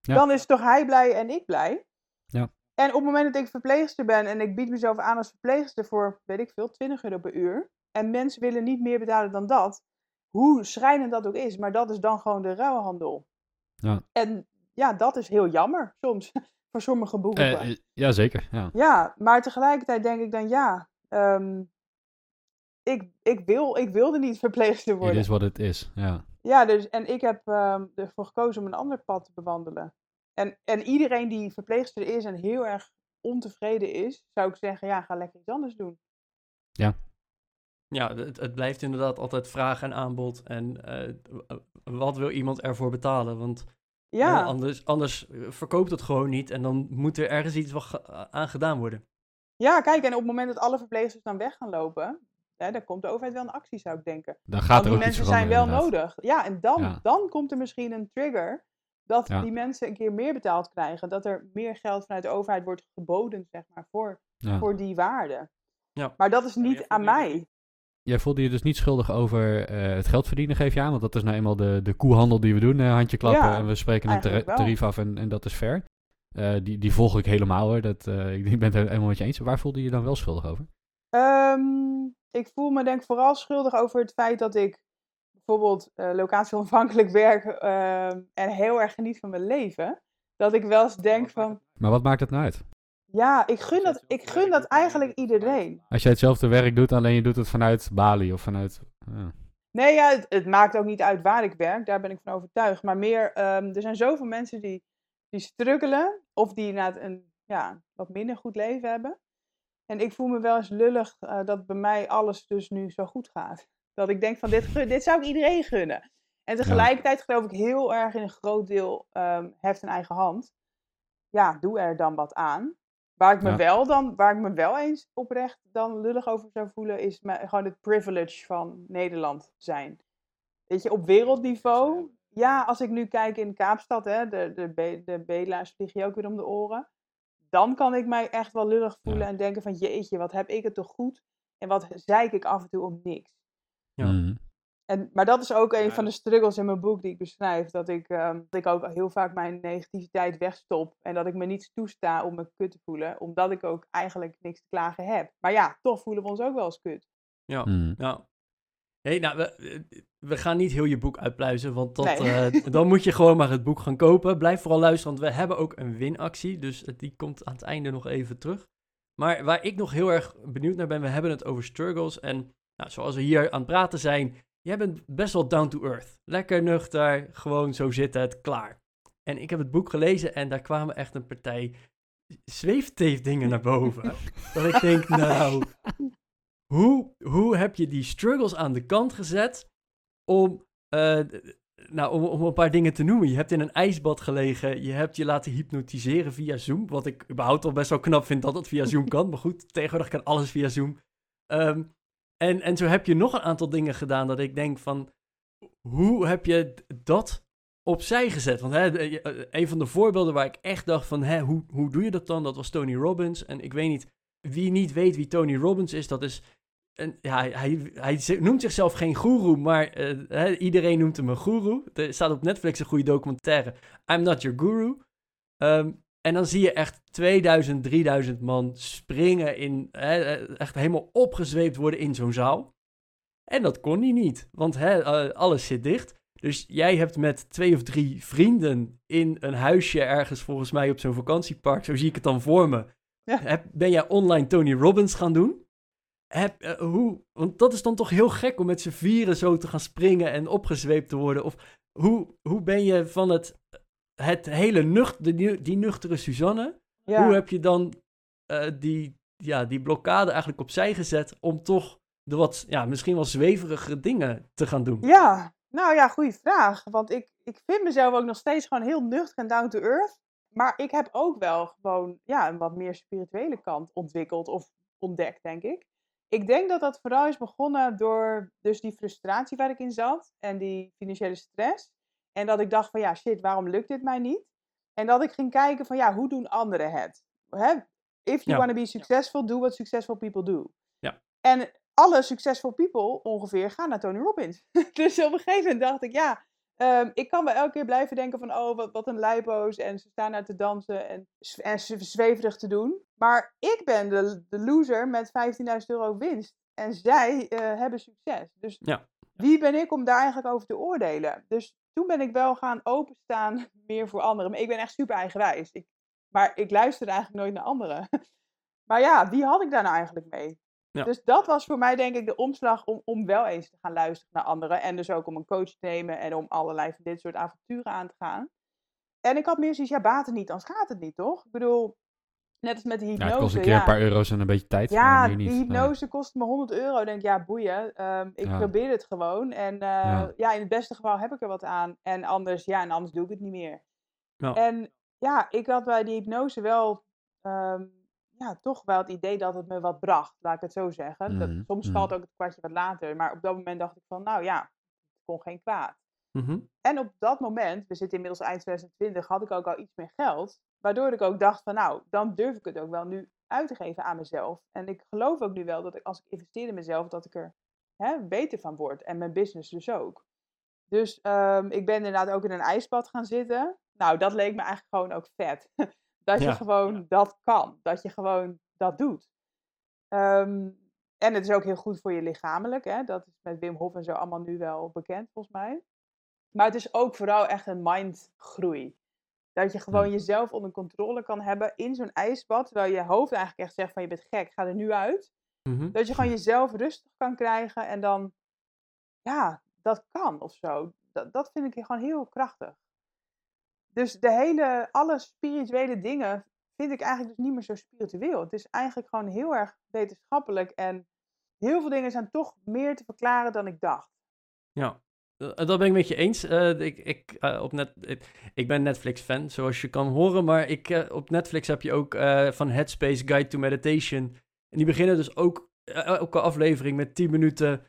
Ja. Dan is toch hij blij en ik blij? Ja. En op het moment dat ik verpleegster ben en ik bied mezelf aan als verpleegster voor, weet ik veel, 20 euro per uur, en mensen willen niet meer betalen dan dat, hoe schrijnend dat ook is, maar dat is dan gewoon de ruilhandel. Ja. En ja, dat is heel jammer soms voor sommige beroepen. Eh, eh, ja, zeker. Ja. Ja, maar tegelijkertijd denk ik dan ja, ehm, ik, ik, wil, ik wilde niet verpleegster Het worden. is wat het is. Ja. Ja, dus, en ik heb ehm, ervoor gekozen om een ander pad te bewandelen. En, en iedereen die verpleegster is en heel erg ontevreden is, zou ik zeggen, ja, ga lekker iets anders doen. Ja, het, het blijft inderdaad altijd vraag en aanbod. En eh, wat wil iemand ervoor betalen? Want Ja, eh, anders, anders eh, verkoopt het gewoon niet. En dan moet er ergens iets wat ge- aan gedaan worden. ja, kijk, en op het moment dat alle verpleegsters dan weg gaan lopen, hè, dan komt de overheid wel in actie, zou ik denken. Dan gaat Want er die ook iets mensen zijn wel inderdaad. nodig. Ja, en dan, Ja. dan komt er misschien een trigger dat Ja. die mensen een keer meer betaald krijgen. Dat er meer geld vanuit de overheid wordt geboden, zeg maar, voor, Ja. voor die waarde. Ja. Maar dat is niet aan mij. Jij voelde je dus niet schuldig over eh, het geld verdienen, geef je aan. Want dat is nou eenmaal de, de koehandel die we doen. eh, handje klappen Ja, en we spreken een wel. tarief af en, en dat is fair. Eh, die, die volg ik helemaal hoor. Dat, eh, ik, ik ben het helemaal met je eens. Waar voelde je je dan wel schuldig over? Ehm, ik voel me denk ik vooral schuldig over het feit dat ik bijvoorbeeld eh locatieonafhankelijk werk ehm, en heel erg geniet van mijn leven. Dat ik wel eens denk van, Maar wat maakt het nou uit? ja, ik gun dat, ik gun dat eigenlijk iedereen. Als jij hetzelfde werk doet, alleen je doet het vanuit Bali of vanuit... ja. Nee, ja, het, het maakt ook niet uit waar ik werk, daar ben ik van overtuigd. Maar meer, ehm, er zijn zoveel mensen die, die struggelen of die inderdaad een ja, wat minder goed leven hebben. En ik voel me wel eens lullig eh, dat bij mij alles dus nu zo goed gaat. Dat ik denk van dit, dit zou ik iedereen gunnen. En tegelijkertijd geloof ik heel erg in een groot deel ehm, heft in eigen hand. Ja, doe er dan wat aan. Waar ik me Ja. wel dan, waar ik me wel eens oprecht dan lullig over zou voelen, is me, gewoon het privilege van Nederland zijn. Weet je, op wereldniveau. Ja, als ik nu kijk in Kaapstad, hè, de, de, de bedelaars vliegen je ook weer om de oren. Dan kan ik mij echt wel lullig voelen Ja. en denken van jeetje, wat heb ik het toch goed. En wat zeik ik af en toe om niks. Ja. Mhm. En, maar dat is ook een Ja. van de struggles in mijn boek die ik beschrijf. Dat ik, ehm, dat ik ook heel vaak mijn negativiteit wegstop. En dat ik me niet toesta om me kut te voelen. Omdat ik ook eigenlijk niks te klagen heb. Maar ja, toch voelen we ons ook wel eens kut. Ja. Mhm. Ja. Hey, nou, we, we gaan niet heel je boek uitpluizen, want dat, Nee. eh, dan moet je gewoon maar het boek gaan kopen. Blijf vooral luisteren, want we hebben ook een winactie, dus die komt aan het einde nog even terug. Maar waar ik nog heel erg benieuwd naar ben, we hebben het over struggles. En nou, zoals we hier aan het praten zijn, jij bent best wel down to earth. Lekker nuchter, gewoon zo zitten, het klaar. En ik heb het boek gelezen en daar kwamen echt een partij zweefteefdingen naar boven. dat ik denk, nou, hoe, hoe heb je die struggles aan de kant gezet om, eh, nou, om, om een paar dingen te noemen? Je hebt in een ijsbad gelegen, je hebt je laten hypnotiseren via Zoom, wat ik überhaupt al best wel knap vind dat het via Zoom kan, maar goed, tegenwoordig kan alles via Zoom. Ehm, en, en zo heb je nog een aantal dingen gedaan dat ik denk van, hoe heb je dat opzij gezet? Want hè, de- eh, een van de voorbeelden waar ik echt dacht van, hè, hoe, hoe doe je dat dan? Dat was Tony Robbins. En ik weet niet, wie niet weet wie Tony Robbins is, dat is... En, ja, hij, hij, noemt zichzelf geen goeroe, maar eh, iedereen noemt hem een goeroe. Er staat op Netflix een goede documentaire, I'm Not Your Guru. Ehm, en dan zie je echt 2000, 3000 man springen in, hè, echt helemaal opgezweept worden in zo'n zaal. En dat kon hij niet, want hè, eh, alles zit dicht. Dus jij hebt met twee of drie vrienden in een huisje ergens volgens mij op zo'n vakantiepark, zo zie ik het dan voor me, Ja. ben jij online Tony Robbins gaan doen? Heb, eh, hoe, want dat is dan toch heel gek om met z'n vieren zo te gaan springen en opgezweept te worden. Of hoe, hoe ben je van het, het hele nucht, die nuchtere Suzanne, Ja. hoe heb je dan eh, die, ja, die blokkade eigenlijk opzij gezet om toch de wat, ja, misschien wel zweverige dingen te gaan doen? Ja, nou ja, goede vraag. Want ik, ik vind mezelf ook nog steeds gewoon heel nuchter en down to earth. Maar ik heb ook wel gewoon ja, een wat meer spirituele kant ontwikkeld of ontdekt, denk ik. Ik denk dat dat vooral is begonnen door dus die frustratie waar ik in zat en die financiële stress. En dat ik dacht van ja, shit, waarom lukt dit mij niet? En dat ik ging kijken van ja, hoe doen anderen het? Hè? If you Ja. want to be successful, do what successful people do. Ja. En alle successful people ongeveer gaan naar Tony Robbins. dus op een gegeven moment dacht ik, ja, ehm, ik kan wel elke keer blijven denken van, oh, wat, wat een lijpo's. En ze staan daar te dansen en, en zweverig te doen. Maar ik ben de, de loser met 15.000 euro winst. En zij eh, hebben succes. Dus Ja. wie ben ik om daar eigenlijk over te oordelen? Dus toen ben ik wel gaan openstaan meer voor anderen. Maar ik ben echt super eigenwijs. Ik, maar ik luister eigenlijk nooit naar anderen. Maar ja, wie had ik daar nou eigenlijk mee? Ja. Dus dat was voor mij denk ik de omslag om, om wel eens te gaan luisteren naar anderen. En dus ook om een coach te nemen en om allerlei van dit soort avonturen aan te gaan. En ik had meer zoiets, ja, baat het niet, anders gaat het niet, toch? Ik bedoel, net als met de Ja, hypnose. het kost een keer ja. een paar euro's en een beetje tijd. Ja, die. Nee. hypnose kostte me 100 euro. Ik denk, ja, boeien. Ehm, ik Ja. probeer het gewoon. En eh, Ja. ja. in het beste geval heb ik er wat aan. En anders, ja, en anders doe ik het niet meer. Ja. En ja, ik had bij die hypnose wel, ehm, ja, toch wel het idee dat het me wat bracht, laat ik het zo zeggen. Dat, Mhm, soms mhm. valt ook het kwartje wat later. Maar op dat moment dacht ik van, nou ja, het kon geen kwaad. Mhm. En op dat moment, we zitten inmiddels eind 2020, had ik ook al iets meer geld. Waardoor ik ook dacht van nou, dan durf ik het ook wel nu uit te geven aan mezelf. En ik geloof ook nu wel dat ik als ik investeer in mezelf, dat ik er hè, beter van word. En mijn business dus ook. Dus ehm, ik ben inderdaad ook in een ijsbad gaan zitten. Nou, dat leek me eigenlijk gewoon ook vet. dat je Ja. gewoon dat kan. Dat je gewoon dat doet. Ehm, en het is ook heel goed voor je lichamelijk. Hè? Dat is met Wim Hof en zo allemaal nu wel bekend volgens mij. Maar het is ook vooral echt een mindgroei. Dat je gewoon jezelf onder controle kan hebben in zo'n ijsbad. Terwijl je hoofd eigenlijk echt zegt van je bent gek, ga er nu uit. Mhm. Dat je gewoon jezelf rustig kan krijgen en dan, ja, dat kan of zo. Dat, dat vind ik gewoon heel krachtig. Dus de hele, alle spirituele dingen vind ik eigenlijk dus niet meer zo spiritueel. Het is eigenlijk gewoon heel erg wetenschappelijk en heel veel dingen zijn toch meer te verklaren dan ik dacht. Ja, eh, dat ben ik met je eens. Eh, ik, ik, eh, op net, ik, ik ben Netflix-fan, zoals je kan horen. Maar ik, eh, op Netflix heb je ook eh, van Headspace Guide to Meditation. En die beginnen dus ook eh, elke aflevering met 10 minuten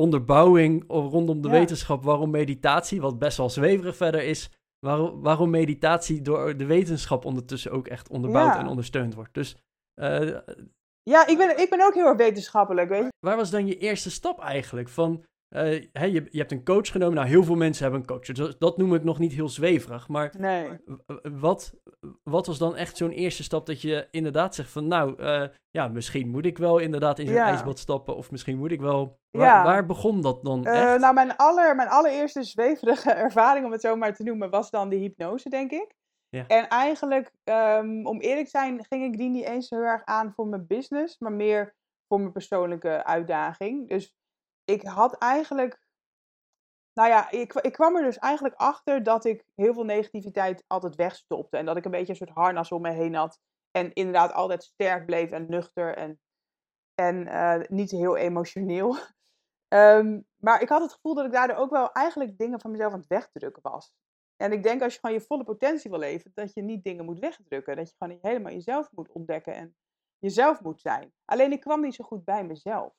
onderbouwing rondom de Ja. wetenschap. Waarom meditatie, wat best wel zweverig verder is, waarom, waarom meditatie door de wetenschap ondertussen ook echt onderbouwd Ja. en ondersteund wordt. Dus eh, Ja, ik ben, ik ben ook heel erg wetenschappelijk, weet je. waar was dan je eerste stap eigenlijk? Van, eh, je, je hebt een coach genomen. Nou, heel veel mensen hebben een coach. Dus dat noem ik nog niet heel zweverig. Maar Nee. wat, wat was dan echt zo'n eerste stap dat je inderdaad zegt van... Nou, eh, ja, misschien moet ik wel inderdaad in zo'n Ja. ijsbad stappen. Of misschien moet ik wel... Waar, Ja. waar begon dat dan Eh, echt? nou, mijn, aller, mijn allereerste zweverige ervaring, om het zo maar te noemen, was dan de hypnose, denk ik. Ja. En eigenlijk, ehm, om eerlijk te zijn, ging ik die niet eens heel erg aan voor mijn business, maar meer voor mijn persoonlijke uitdaging. Dus ik had eigenlijk, nou ja, ik, ik kwam er dus eigenlijk achter dat ik heel veel negativiteit altijd wegstopte. En dat ik een beetje een soort harnas om me heen had. En inderdaad altijd sterk bleef en nuchter en, en eh, niet heel emotioneel. Ehm, maar ik had het gevoel dat ik daardoor ook wel eigenlijk dingen van mezelf aan het wegdrukken was. En ik denk als je gewoon je volle potentie wil leven, dat je niet dingen moet wegdrukken. Dat je gewoon helemaal jezelf moet ontdekken en jezelf moet zijn. Alleen ik kwam niet zo goed bij mezelf.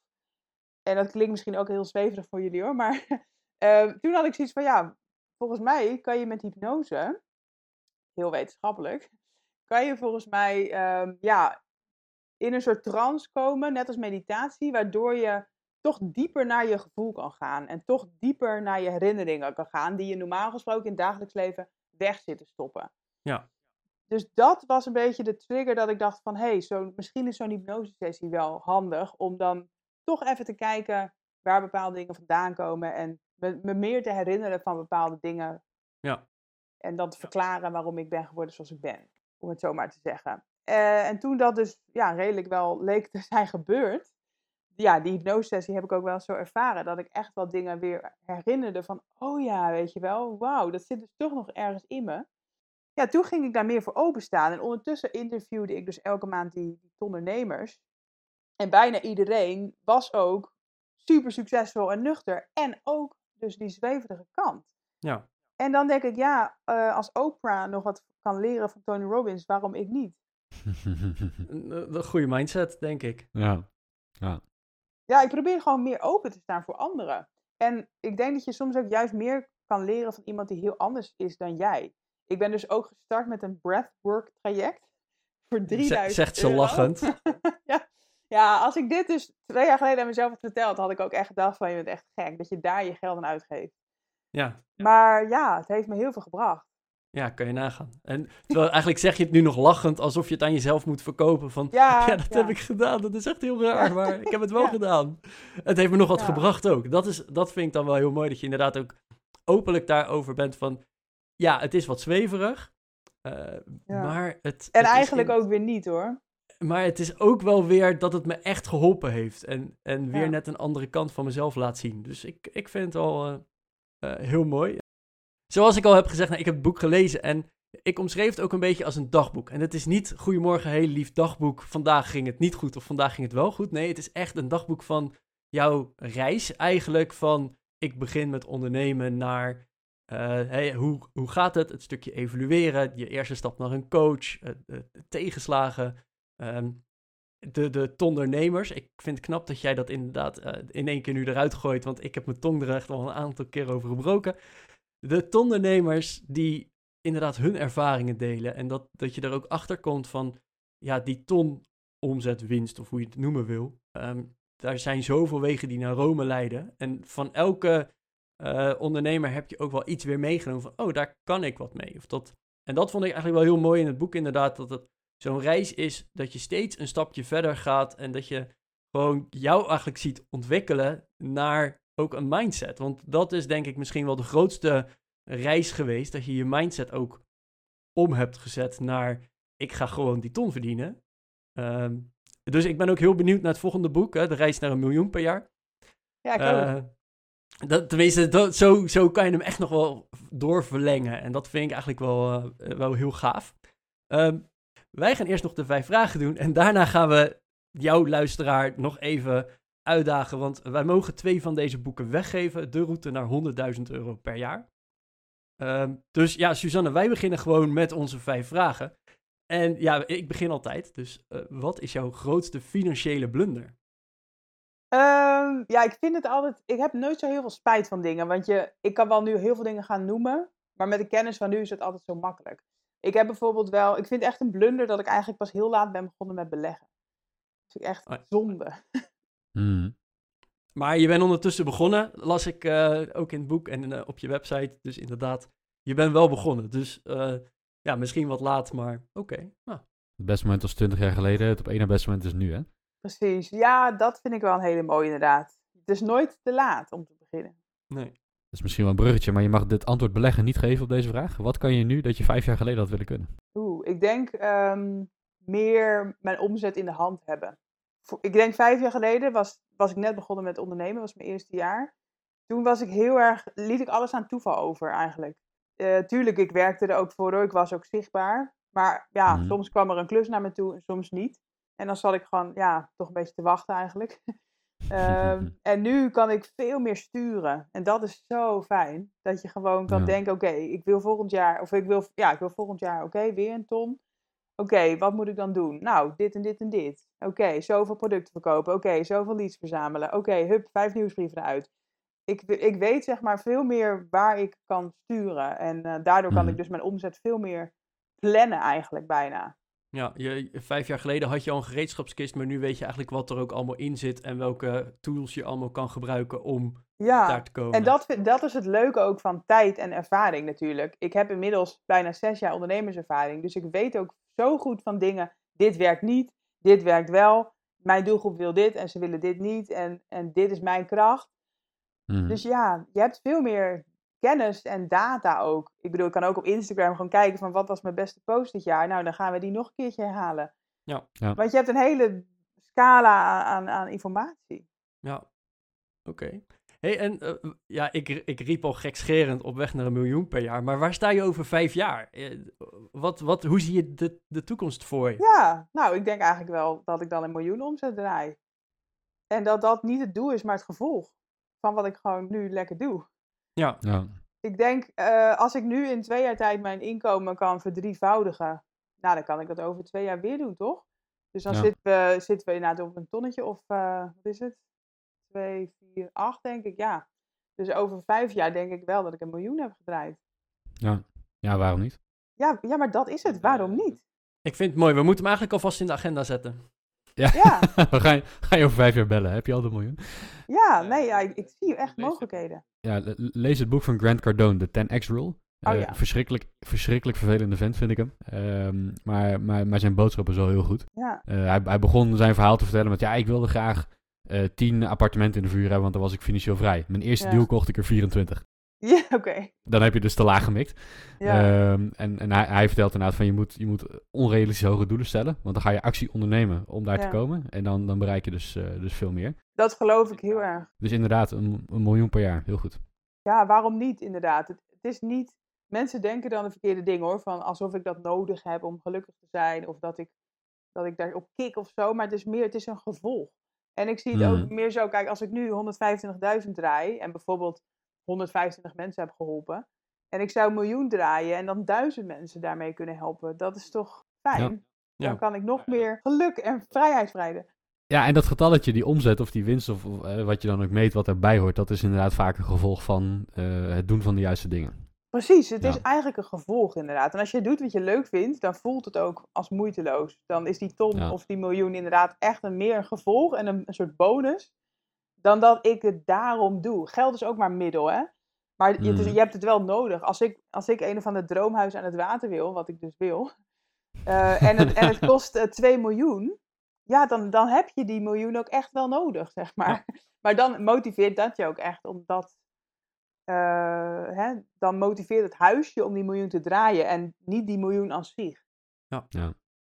En dat klinkt misschien ook heel zweverig voor jullie hoor, maar ehm, toen had ik zoiets van ja, volgens mij kan je met hypnose, heel wetenschappelijk, kan je volgens mij ehm, ja, in een soort trance komen, net als meditatie, waardoor je toch dieper naar je gevoel kan gaan. En toch dieper naar je herinneringen kan gaan, die je normaal gesproken in het dagelijks leven weg zitten stoppen. Ja. Dus dat was een beetje de trigger dat ik dacht van, hé, hey, zo, misschien is zo'n hypnosesessie wel handig om dan toch even te kijken waar bepaalde dingen vandaan komen en me, me meer te herinneren van bepaalde dingen. Ja. En dan te verklaren waarom ik ben geworden zoals ik ben, om het zo maar te zeggen. Eh, en toen dat dus ja, redelijk wel leek te zijn gebeurd, ja, die hypnosesessie heb ik ook wel zo ervaren. Dat ik echt wel dingen weer herinnerde van, oh ja, weet je wel, wauw, dat zit dus toch nog ergens in me. Ja, toen ging ik daar meer voor openstaan. En ondertussen interviewde ik dus elke maand die, die ondernemers. En bijna iedereen was ook super succesvol en nuchter. En ook dus die zweverige kant. Ja. En dan denk ik, ja, uh, als Oprah nog wat kan leren van Tony Robbins, waarom ik niet? een, een goede mindset, denk ik. Ja. ja. Ja, ik probeer gewoon meer open te staan voor anderen. En ik denk dat je soms ook juist meer kan leren van iemand die heel anders is dan jij. Ik ben dus ook gestart met een breathwork traject. Voor 3000 Zegt ze lachend. ja. Ja, als ik dit dus twee jaar geleden aan mezelf had verteld, had ik ook echt gedacht van je bent echt gek. Dat je daar je geld aan uitgeeft. Ja. Maar ja, het heeft me heel veel gebracht. Ja, kan je nagaan. En terwijl eigenlijk zeg je het nu nog lachend, alsof je het aan jezelf moet verkopen. Van, ja, ja dat heb ik gedaan. Dat is echt heel raar, maar ik heb het wel gedaan. Het heeft me nog wat gebracht ook. Dat, is, dat vind ik dan wel heel mooi, dat je inderdaad ook openlijk daarover bent van... Ja, het is wat zweverig, uh, maar het... En het eigenlijk ook weer niet, hoor. Maar het is ook wel weer dat het me echt geholpen heeft. En, en weer net een andere kant van mezelf laat zien. Dus ik, ik vind het al uh, uh, heel mooi. Zoals ik al heb gezegd, nou, ik heb het boek gelezen en ik omschreef het ook een beetje als een dagboek. En het is niet, goedemorgen, heel lief dagboek, vandaag ging het niet goed of vandaag ging het wel goed. Nee, het is echt een dagboek van jouw reis eigenlijk van ik begin met ondernemen naar uh, hey, hoe, hoe gaat het? Het stukje evalueren, je eerste stap naar een coach, uh, uh, tegenslagen, um, de, de tondernemers. Ik vind het knap dat jij dat inderdaad in één keer nu eruit gooit, want ik heb mijn tong er echt al een aantal keer over gebroken de tondernemers die inderdaad hun ervaringen delen. En dat, dat je er ook achter komt van, ja, die ton omzetwinst, of hoe je het noemen wil. Um, daar zijn zoveel wegen die naar Rome leiden. En van elke uh, ondernemer heb je ook wel iets weer meegenomen van, oh, daar kan ik wat mee. Of dat, en dat vond ik eigenlijk wel heel mooi in het boek inderdaad, dat het zo'n reis is dat je steeds een stapje verder gaat en dat je gewoon jou eigenlijk ziet ontwikkelen naar ook een mindset. Want dat is denk ik misschien wel de grootste reis geweest. Dat je je mindset ook om hebt gezet naar ik ga gewoon die ton verdienen. Um, dus ik ben ook heel benieuwd naar het volgende boek, hè, De Reis naar een miljoen per jaar. Ja, ik uh, dat, tenminste, dat, zo, zo kan je hem echt nog wel doorverlengen. En dat vind ik eigenlijk wel, uh, wel heel gaaf. Um, wij gaan eerst nog de vijf vragen doen. En daarna gaan we jouw luisteraar nog even uitdagen. Want wij mogen twee van deze boeken weggeven. De route naar 100.000 euro per jaar. Um, dus ja, Suzanne, wij beginnen gewoon met onze vijf vragen. En ja, ik begin altijd. Dus uh, wat is jouw grootste financiële blunder? Um, ja, ik vind het altijd. Ik heb nooit zo heel veel spijt van dingen. Want je, ik kan wel nu heel veel dingen gaan noemen. Maar met de kennis van nu is het altijd zo makkelijk. Ik heb bijvoorbeeld wel. Ik vind echt een blunder dat ik eigenlijk pas heel laat ben begonnen met beleggen. Dat vind ik echt oh. zonde. Mm. Maar je bent ondertussen begonnen, las ik uh, ook in het boek en uh, op je website. Dus inderdaad, je bent wel begonnen. Dus uh, ja, misschien wat laat, maar oké. Okay. Nou. Het beste moment was 20 jaar geleden, het op één na beste moment is nu, hè? Precies, ja, dat vind ik wel een hele mooie inderdaad. Het is nooit te laat om te beginnen. Nee. Is misschien wel een bruggetje, maar je mag dit antwoord beleggen niet geven op deze vraag. Wat kan je nu dat je vijf jaar geleden had willen kunnen? Oeh, ik denk um, meer mijn omzet in de hand hebben. Ik denk vijf jaar geleden was, was ik net begonnen met ondernemen, was mijn eerste jaar. Toen was ik heel erg, liet ik alles aan toeval over eigenlijk. Uh, tuurlijk, ik werkte er ook voor hoor, ik was ook zichtbaar. Maar ja, mm. soms kwam er een klus naar me toe en soms niet. En dan zat ik gewoon, ja, toch een beetje te wachten eigenlijk. um, en nu kan ik veel meer sturen. En dat is zo fijn. Dat je gewoon kan ja. denken, oké, okay, ik wil volgend jaar, of ik wil, ja, ik wil volgend jaar, oké, okay, weer een ton. Oké, okay, wat moet ik dan doen? Nou, dit en dit en dit. Oké, zoveel producten verkopen. Oké, zoveel leads verzamelen. Oké, hup, vijf nieuwsbrieven eruit. Ik, ik weet zeg maar veel meer waar ik kan sturen. En uh, daardoor kan mm. ik dus mijn omzet veel meer plannen eigenlijk bijna. Ja, je, vijf jaar geleden had je al een gereedschapskist, maar nu weet je eigenlijk wat er ook allemaal in zit en welke tools je allemaal kan gebruiken om ja, daar te komen. En dat, dat is het leuke ook van tijd en ervaring natuurlijk. Ik heb inmiddels bijna zes jaar ondernemerservaring, dus ik weet ook zo goed van dingen. Dit werkt niet, dit werkt wel. Mijn doelgroep wil dit en ze willen dit niet. En, en dit is mijn kracht. Mhm. Dus ja, je hebt veel meer kennis en data ook. Ik bedoel, ik kan ook op Instagram gewoon kijken van wat was mijn beste post dit jaar. Nou, dan gaan we die nog een keertje herhalen. Ja. Ja. Want je hebt een hele scala aan, aan, aan informatie. Ja, oké. hey, en eh, ja, ik, ik riep al gekscherend op weg naar een miljoen per jaar. Maar waar sta je over vijf jaar? Eh, wat, wat, hoe zie je de, de toekomst voor je? Ja, nou, ik denk eigenlijk wel dat ik dan een miljoen omzet draai. En dat dat niet het doel is, maar het gevolg van wat ik gewoon nu lekker doe. Ja, Ja. Ik denk, eh, als ik nu in twee jaar tijd mijn inkomen kan verdrievoudigen, nou, dan kan ik dat over twee jaar weer doen, toch? Dus dan Ja. zitten, we, zitten we inderdaad op een tonnetje of, eh, wat is het? Twee, vier, acht, denk ik, ja. Dus over vijf jaar denk ik wel dat ik een miljoen heb gedraaid. Ja. ja, waarom niet? Ja, ja, maar dat is het. Waarom niet? ik vind het mooi. We moeten hem eigenlijk alvast in de agenda zetten. Ja, ga, je, ga je over vijf jaar bellen? Heb je al een miljoen? ja nee, ja, ik, ik zie echt Lees- mogelijkheden. Ja, le- lees het boek van Grant Cardone, de 10x Rule. Oh, Eh, ja. verschrikkelijk, verschrikkelijk vervelende vent vind ik hem. Ehm, maar, maar, maar zijn boodschap is wel heel goed. Ja, Eh, hij, hij begon zijn verhaal te vertellen met... Ja, ik wilde graag eh 10 appartementen in de vuur hebben, want dan was ik financieel vrij. Mijn eerste Ja. deal kocht ik er 24. ja oké. Dan heb je dus te laag gemikt. Ja. Ehm, en en hij, hij vertelt inderdaad van je moet, je moet onrealistisch hoge doelen stellen. Want dan ga je actie ondernemen om daar te komen. En dan, dan bereik je dus, eh, dus veel meer. dat geloof ik heel erg. Dus inderdaad, een, een miljoen per jaar. Heel goed. Ja, waarom niet inderdaad? Het, het is niet. Mensen denken dan de verkeerde dingen hoor. Van alsof ik dat nodig heb om gelukkig te zijn. Of dat ik, dat ik daarop kik of zo. Maar het is meer, het is een gevolg. En ik zie het ook Mhm. meer zo. Kijk, als ik nu 125.000 draai. En bijvoorbeeld 125 mensen heb geholpen. En ik zou een miljoen draaien. En dan duizend mensen daarmee kunnen helpen. Dat is toch fijn? Ja. Dan kan ik nog meer geluk en vrijheid spreiden. Ja, en dat getalletje, die omzet of die winst of of, eh, wat je dan ook meet wat erbij hoort, dat is inderdaad vaak een gevolg van eh, het doen van de juiste dingen. Precies, het Ja. is eigenlijk een gevolg inderdaad. En als je doet wat je leuk vindt, dan voelt het ook als moeiteloos. Dan is die ton Ja. of die miljoen inderdaad echt een meer een gevolg en een, een soort bonus. Dan dat ik het daarom doe. Geld is ook maar een middel, hè. Maar is- Mhm. je hebt het wel nodig. Als ik, als ik een of ander droomhuis aan het water wil, wat ik dus wil. eh, en, het, en het kost eh, 2 miljoen. Ja, dan, dan heb je die miljoen ook echt wel nodig, zeg maar. Maar dan motiveert dat je ook echt om dat eh, hè, dan motiveert het huisje om die miljoen te draaien en niet die miljoen aan zich.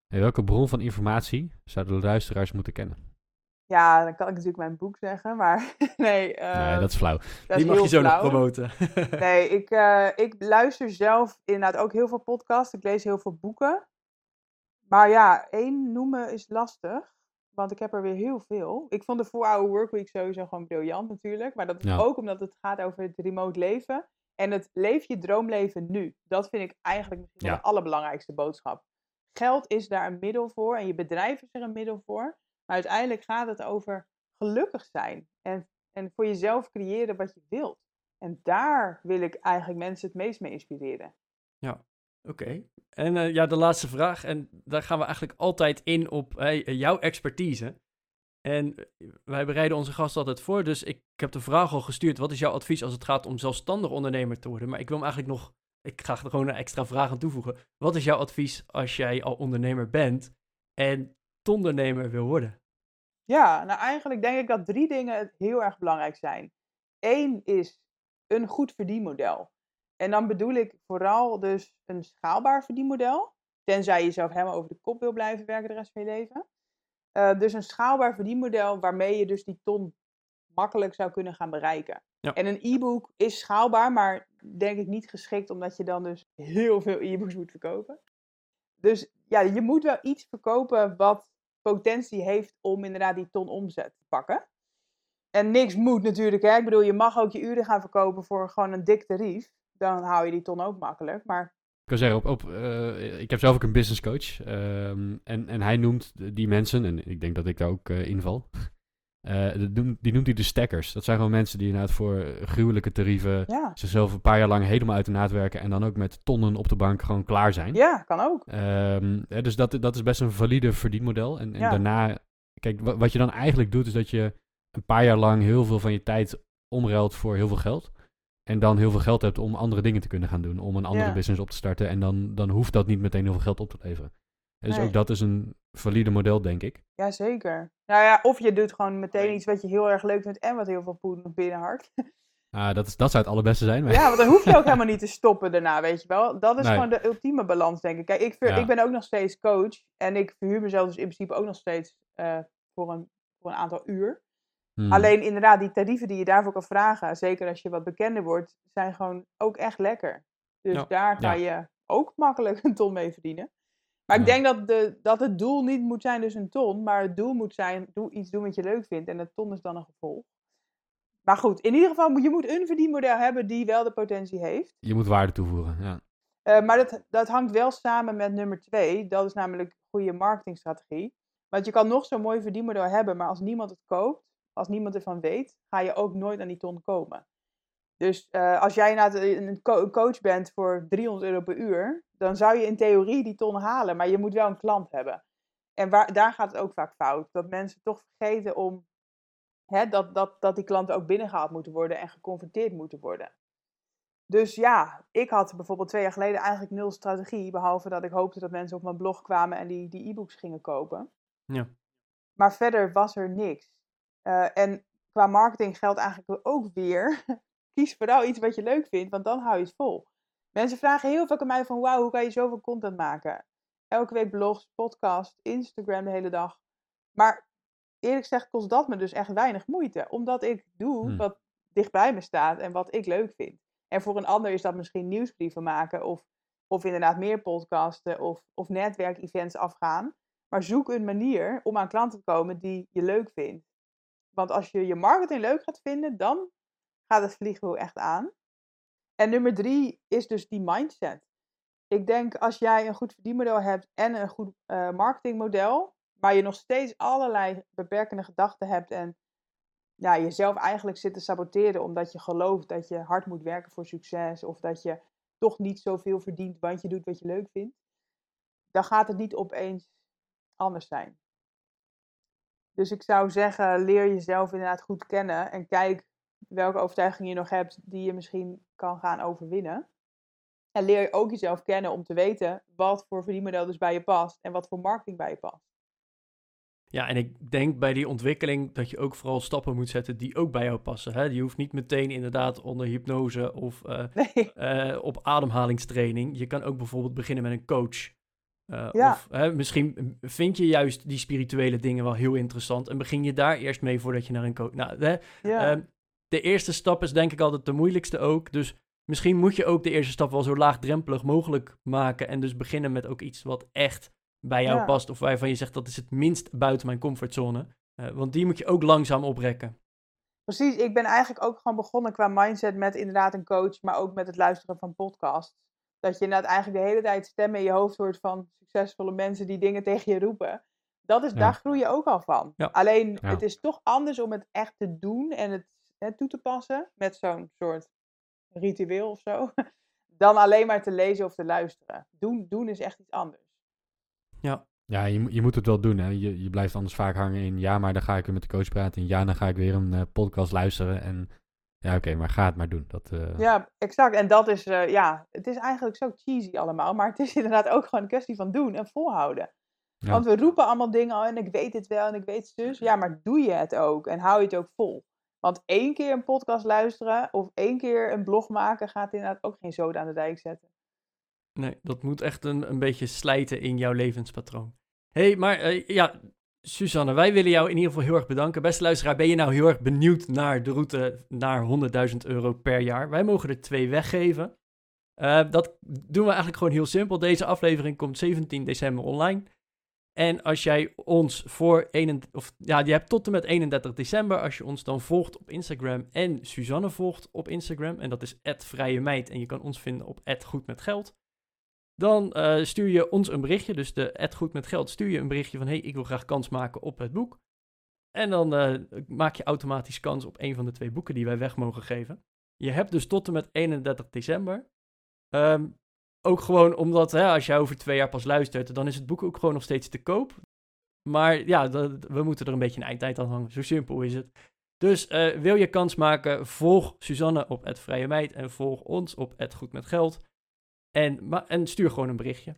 Hey, welke bron van informatie zouden de luisteraars moeten kennen? Ja, dan kan ik natuurlijk mijn boek zeggen, maar nee, nee, dat is flauw. dat Die is mag je zo nog promoten. Nee, ik, eh, ik luister zelf inderdaad ook heel veel podcasts. Ik lees heel veel boeken. Maar ja, één noemen is lastig. Want ik heb er weer heel veel. Ik vond de 4-hour workweek sowieso gewoon briljant natuurlijk. Maar dat is Ja. ook omdat het gaat over het remote leven. En het leef je droomleven nu. Dat vind ik eigenlijk misschien wel Ja. de allerbelangrijkste boodschap. Geld is daar een middel voor. En je bedrijf is er een middel voor. Uiteindelijk gaat het over gelukkig zijn. En, en voor jezelf creëren wat je wilt. En daar wil ik eigenlijk mensen het meest mee inspireren. Oké. En eh, ja, de laatste vraag. En daar gaan we eigenlijk altijd in op jouw expertise. En eh, wij bereiden onze gast altijd voor. Dus ik, ik heb de vraag al gestuurd. Wat is jouw advies als het gaat om zelfstandig ondernemer te worden? Maar ik wil hem eigenlijk nog... Ik ga er gewoon een extra vraag aan toevoegen. Wat is jouw advies als jij al ondernemer bent en tondernemer wil worden? Ja, nou eigenlijk denk ik dat drie dingen heel erg belangrijk zijn. Eén is een goed verdienmodel. En dan bedoel ik vooral dus een schaalbaar verdienmodel. Tenzij je jezelf helemaal over de kop wil blijven werken de rest van je leven. Eh, dus een schaalbaar verdienmodel waarmee je dus die ton makkelijk zou kunnen gaan bereiken. Ja. En een e-book is schaalbaar, maar denk ik niet geschikt omdat je dan dus heel veel e-books moet verkopen. Dus ja, je moet wel iets verkopen wat potentie heeft om inderdaad die ton omzet te pakken. En niks moet natuurlijk, hè. Ik bedoel, je mag ook je uren gaan verkopen voor gewoon een dik tarief. Dan hou je die ton ook makkelijk. Maar Ik zeggen, op, op, eh, ik heb zelf ook een business coach. ehm, en, en hij noemt die mensen, en ik denk dat ik daar ook eh, inval. Eh, die noemt hij de stackers. Dat zijn gewoon mensen die inderdaad voor gruwelijke tarieven ja, zichzelf een paar jaar lang helemaal uit de naad werken. En dan ook met tonnen op de bank gewoon klaar zijn. ja kan ook. Ehm, dus dat, dat is best een valide verdienmodel. En, en Ja. daarna, kijk, wa- wat je dan eigenlijk doet, is dat je een paar jaar lang heel veel van je tijd omruilt voor heel veel geld. En dan heel veel geld hebt om andere dingen te kunnen gaan doen. Om een andere Ja. business op te starten. En dan, dan hoeft dat niet meteen heel veel geld op te leveren. Dus Nee. ook dat is een valide model, denk ik. Jazeker. Nou ja, of je doet gewoon meteen iets wat je heel erg leuk vindt en wat heel veel poen binnenharkt. Ah, dat, is, dat zou het allerbeste zijn. Maar... Ja, want dan hoef je ook helemaal niet te stoppen daarna, weet je wel. Dat is Nee. gewoon de ultieme balans, denk ik. Kijk, ik, ver- Ja. ik ben ook nog steeds coach. En ik verhuur mezelf dus in principe ook nog steeds eh, voor, een, voor een aantal uur. Hmm. Alleen inderdaad, die tarieven die je daarvoor kan vragen, zeker als je wat bekender wordt, zijn gewoon ook echt lekker. Dus daar kan je ook makkelijk een ton mee verdienen. Maar ik denk dat, de, dat het doel niet moet zijn dus een ton, maar het doel moet zijn, doe iets doen wat je leuk vindt en een ton is dan een gevolg. Maar goed, in ieder geval, moet- je moet een verdienmodel hebben die wel de potentie heeft. Je moet waarde toevoegen, ja. Eh, maar dat, dat hangt wel samen met nummer twee. Dat is namelijk goede marketingstrategie. Want je kan nog zo'n mooi verdienmodel hebben, maar als niemand het koopt, als niemand ervan weet, ga je ook nooit aan die ton komen. Dus eh, als jij inderdaad een, een co- een coach bent voor 300 euro per uur, dan zou je in theorie die ton halen, maar je moet wel een klant hebben. En waar, daar gaat het ook vaak fout. Dat mensen toch vergeten om hè, dat, dat, dat die klanten ook binnengehaald moeten worden en geconfronteerd moeten worden. Dus ja, ik had bijvoorbeeld twee jaar geleden eigenlijk nul strategie. Behalve dat ik hoopte dat mensen op mijn blog kwamen en die, die e-books gingen kopen. Ja. Maar verder was er niks. Eh, en qua marketing geldt eigenlijk ook weer. Kies vooral iets wat je leuk vindt, want dan hou je het vol. Mensen vragen heel vaak aan mij van wauw, hoe kan je zoveel content maken? Elke week blogs, podcast, Instagram de hele dag. Maar eerlijk gezegd kost dat me dus echt weinig moeite. Omdat ik doe Hmm. wat dichtbij me staat en wat ik leuk vind. En voor een ander is dat misschien nieuwsbrieven maken of, of inderdaad meer podcasten of, of netwerkevents afgaan. Maar zoek een manier om aan klanten te komen die je leuk vindt. Want als je je marketing leuk gaat vinden, dan gaat het vliegwiel echt aan. En nummer drie is dus die mindset. Ik denk als jij een goed verdienmodel hebt en een goed eh, marketingmodel, maar je nog steeds allerlei beperkende gedachten hebt en ja, jezelf eigenlijk zit te saboteren omdat je gelooft dat je hard moet werken voor succes of dat je toch niet zoveel verdient want je doet wat je leuk vindt, dan gaat het niet opeens anders zijn. Dus ik zou zeggen, leer jezelf inderdaad goed kennen en kijk welke overtuigingen je nog hebt die je misschien kan gaan overwinnen. En leer je ook jezelf kennen om te weten wat voor verdienmodel dus bij je past en wat voor marketing bij je past. Ja, en ik denk bij die ontwikkeling dat je ook vooral stappen moet zetten die ook bij jou passen. Hè? Je hoeft niet meteen inderdaad onder hypnose of eh, Nee, eh, op ademhalingstraining. Je kan ook bijvoorbeeld beginnen met een coach. Eh, Ja. Of hè, misschien vind je juist die spirituele dingen wel heel interessant en begin je daar eerst mee voordat je naar een coach... Nou, hè, ja. De eerste stap is denk ik altijd de moeilijkste ook. Dus misschien moet je ook de eerste stap wel zo laagdrempelig mogelijk maken. En dus beginnen met ook iets wat echt bij jou Ja. past. Of waarvan je zegt dat is het minst buiten mijn comfortzone. Eh, want die moet je ook langzaam oprekken. Precies, ik ben eigenlijk ook gewoon begonnen qua mindset met inderdaad een coach, maar ook met het luisteren van podcasts. Dat je inderdaad eigenlijk de hele tijd stemmen in je hoofd hoort van succesvolle mensen die dingen tegen je roepen. Dat is, Ja. Daar groei je ook al van. Ja. Alleen, Ja. het is toch anders om het echt te doen en het, hè, toe te passen met zo'n soort ritueel of zo, dan alleen maar te lezen of te luisteren. Doen, doen is echt iets anders. Ja, je, moet- je moet het wel doen. Hè. Je, je blijft anders vaak hangen in ja, maar dan ga ik weer met de coach praten. En ja, dan ga ik weer een eh, podcast luisteren. En ja, oké, maar ga het maar doen. Dat, eh, Ja, exact. En dat is, eh, ja, het is eigenlijk zo cheesy allemaal, maar het is inderdaad ook gewoon een kwestie van doen en volhouden. Ja. Want we roepen allemaal dingen al en ik weet het wel en ik weet het dus. Ja, maar doe je het ook en hou je het ook vol. Want één keer een podcast luisteren of één keer een blog maken gaat inderdaad ook geen zoden aan de dijk zetten. Nee, dat moet echt een, een beetje slijten in jouw levenspatroon. Hey, maar eh, ja, Suzanne, wij willen jou in ieder geval heel erg bedanken. Beste luisteraar, ben je nou heel erg benieuwd naar de route naar 100.000 euro per jaar? Wij mogen er twee weggeven. Eh, dat doen we eigenlijk gewoon heel simpel. Deze aflevering komt 17 december online. En als jij ons voor 31, of ja, je hebt tot en met 31 december, als je ons dan volgt op Instagram en Suzanne volgt op Instagram, en dat is vrije meid, en je kan ons vinden op goed met geld. Dan eh, stuur je ons een berichtje, dus de goed met geld, stuur je een berichtje van hey, ik wil graag kans maken op het boek. En dan eh, maak je automatisch kans op een van de twee boeken die wij weg mogen geven. Je hebt dus tot en met 31 december. Ehm, ook gewoon omdat hè, als jij over twee jaar pas luistert, dan is het boek ook gewoon nog steeds te koop. Maar ja, we moeten er een beetje een eindtijd aan hangen. Zo simpel is het. Dus eh, wil je kans maken, volg Suzanne op het Vrije Meid en volg ons op het Goed met Geld. En, en stuur gewoon een berichtje.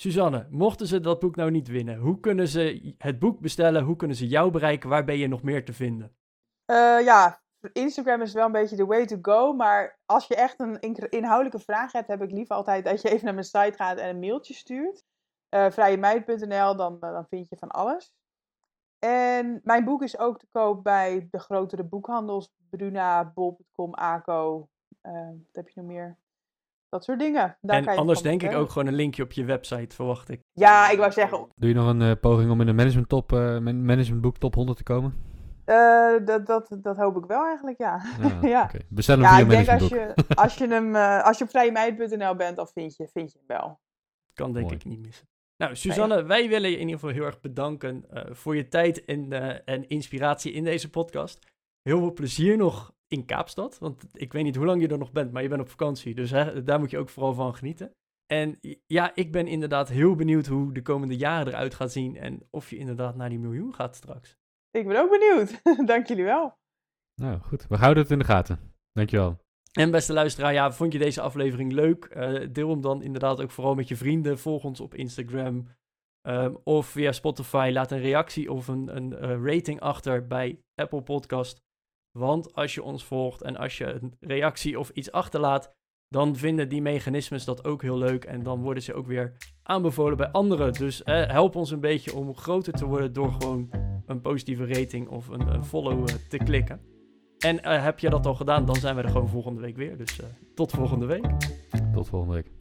Suzanne, mochten ze dat boek nou niet winnen, hoe kunnen ze het boek bestellen? Hoe kunnen ze jou bereiken? Waar ben je nog meer te vinden? Eh, ja, Instagram is wel een beetje de way to go. Maar als je echt een inhoudelijke vraag hebt, heb ik liever altijd dat je even naar mijn site gaat en een mailtje stuurt. Uh, vrijemeid.nl, dan, dan vind je van alles. En mijn boek is ook te koop bij de grotere boekhandels. Bruna, Bol.com, ACO. Uh, wat heb je nog meer? Dat soort dingen. Daar en anders denk ik ook gewoon een linkje op je website, verwacht ik. Ja, ik wou zeggen... Doe je nog een uh, poging om in de management top, uh, managementboek top 100 te komen? Uh, dat, dat, dat hoop ik wel eigenlijk, ja. Ja, ja. Okay. Bestel hem ja, via ik denk als je, als je hem, als je op vrijemeid.nl bent, dan vind je, vind je hem wel. Kan denk ik niet missen. Nou, Suzanne, wij willen je in ieder geval heel erg bedanken voor je tijd en, en inspiratie in deze podcast. Heel veel plezier nog in Kaapstad. Want ik weet niet hoe lang je er nog bent, maar je bent op vakantie. Dus hè, daar moet je ook vooral van genieten. En ja, ik ben inderdaad heel benieuwd hoe de komende jaren eruit gaat zien. En of je inderdaad naar die miljoen gaat straks. Ik ben ook benieuwd. Dank jullie wel. Nou goed, we houden het in de gaten. Dankjewel. En beste luisteraar, ja, vond je deze aflevering leuk? Uh, deel hem dan inderdaad ook vooral met je vrienden. Volg ons op Instagram um, of via Spotify. Laat een reactie of een, een uh, rating achter bij Apple Podcast. Want als je ons volgt en als je een reactie of iets achterlaat, dan vinden die mechanismes dat ook heel leuk. En dan worden ze ook weer aanbevolen bij anderen. Dus eh, help ons een beetje om groter te worden door gewoon een positieve rating of een, een follow eh, te klikken. En uh, heb je dat al gedaan, dan zijn we er gewoon volgende week weer. Dus uh, tot volgende week. Tot volgende week.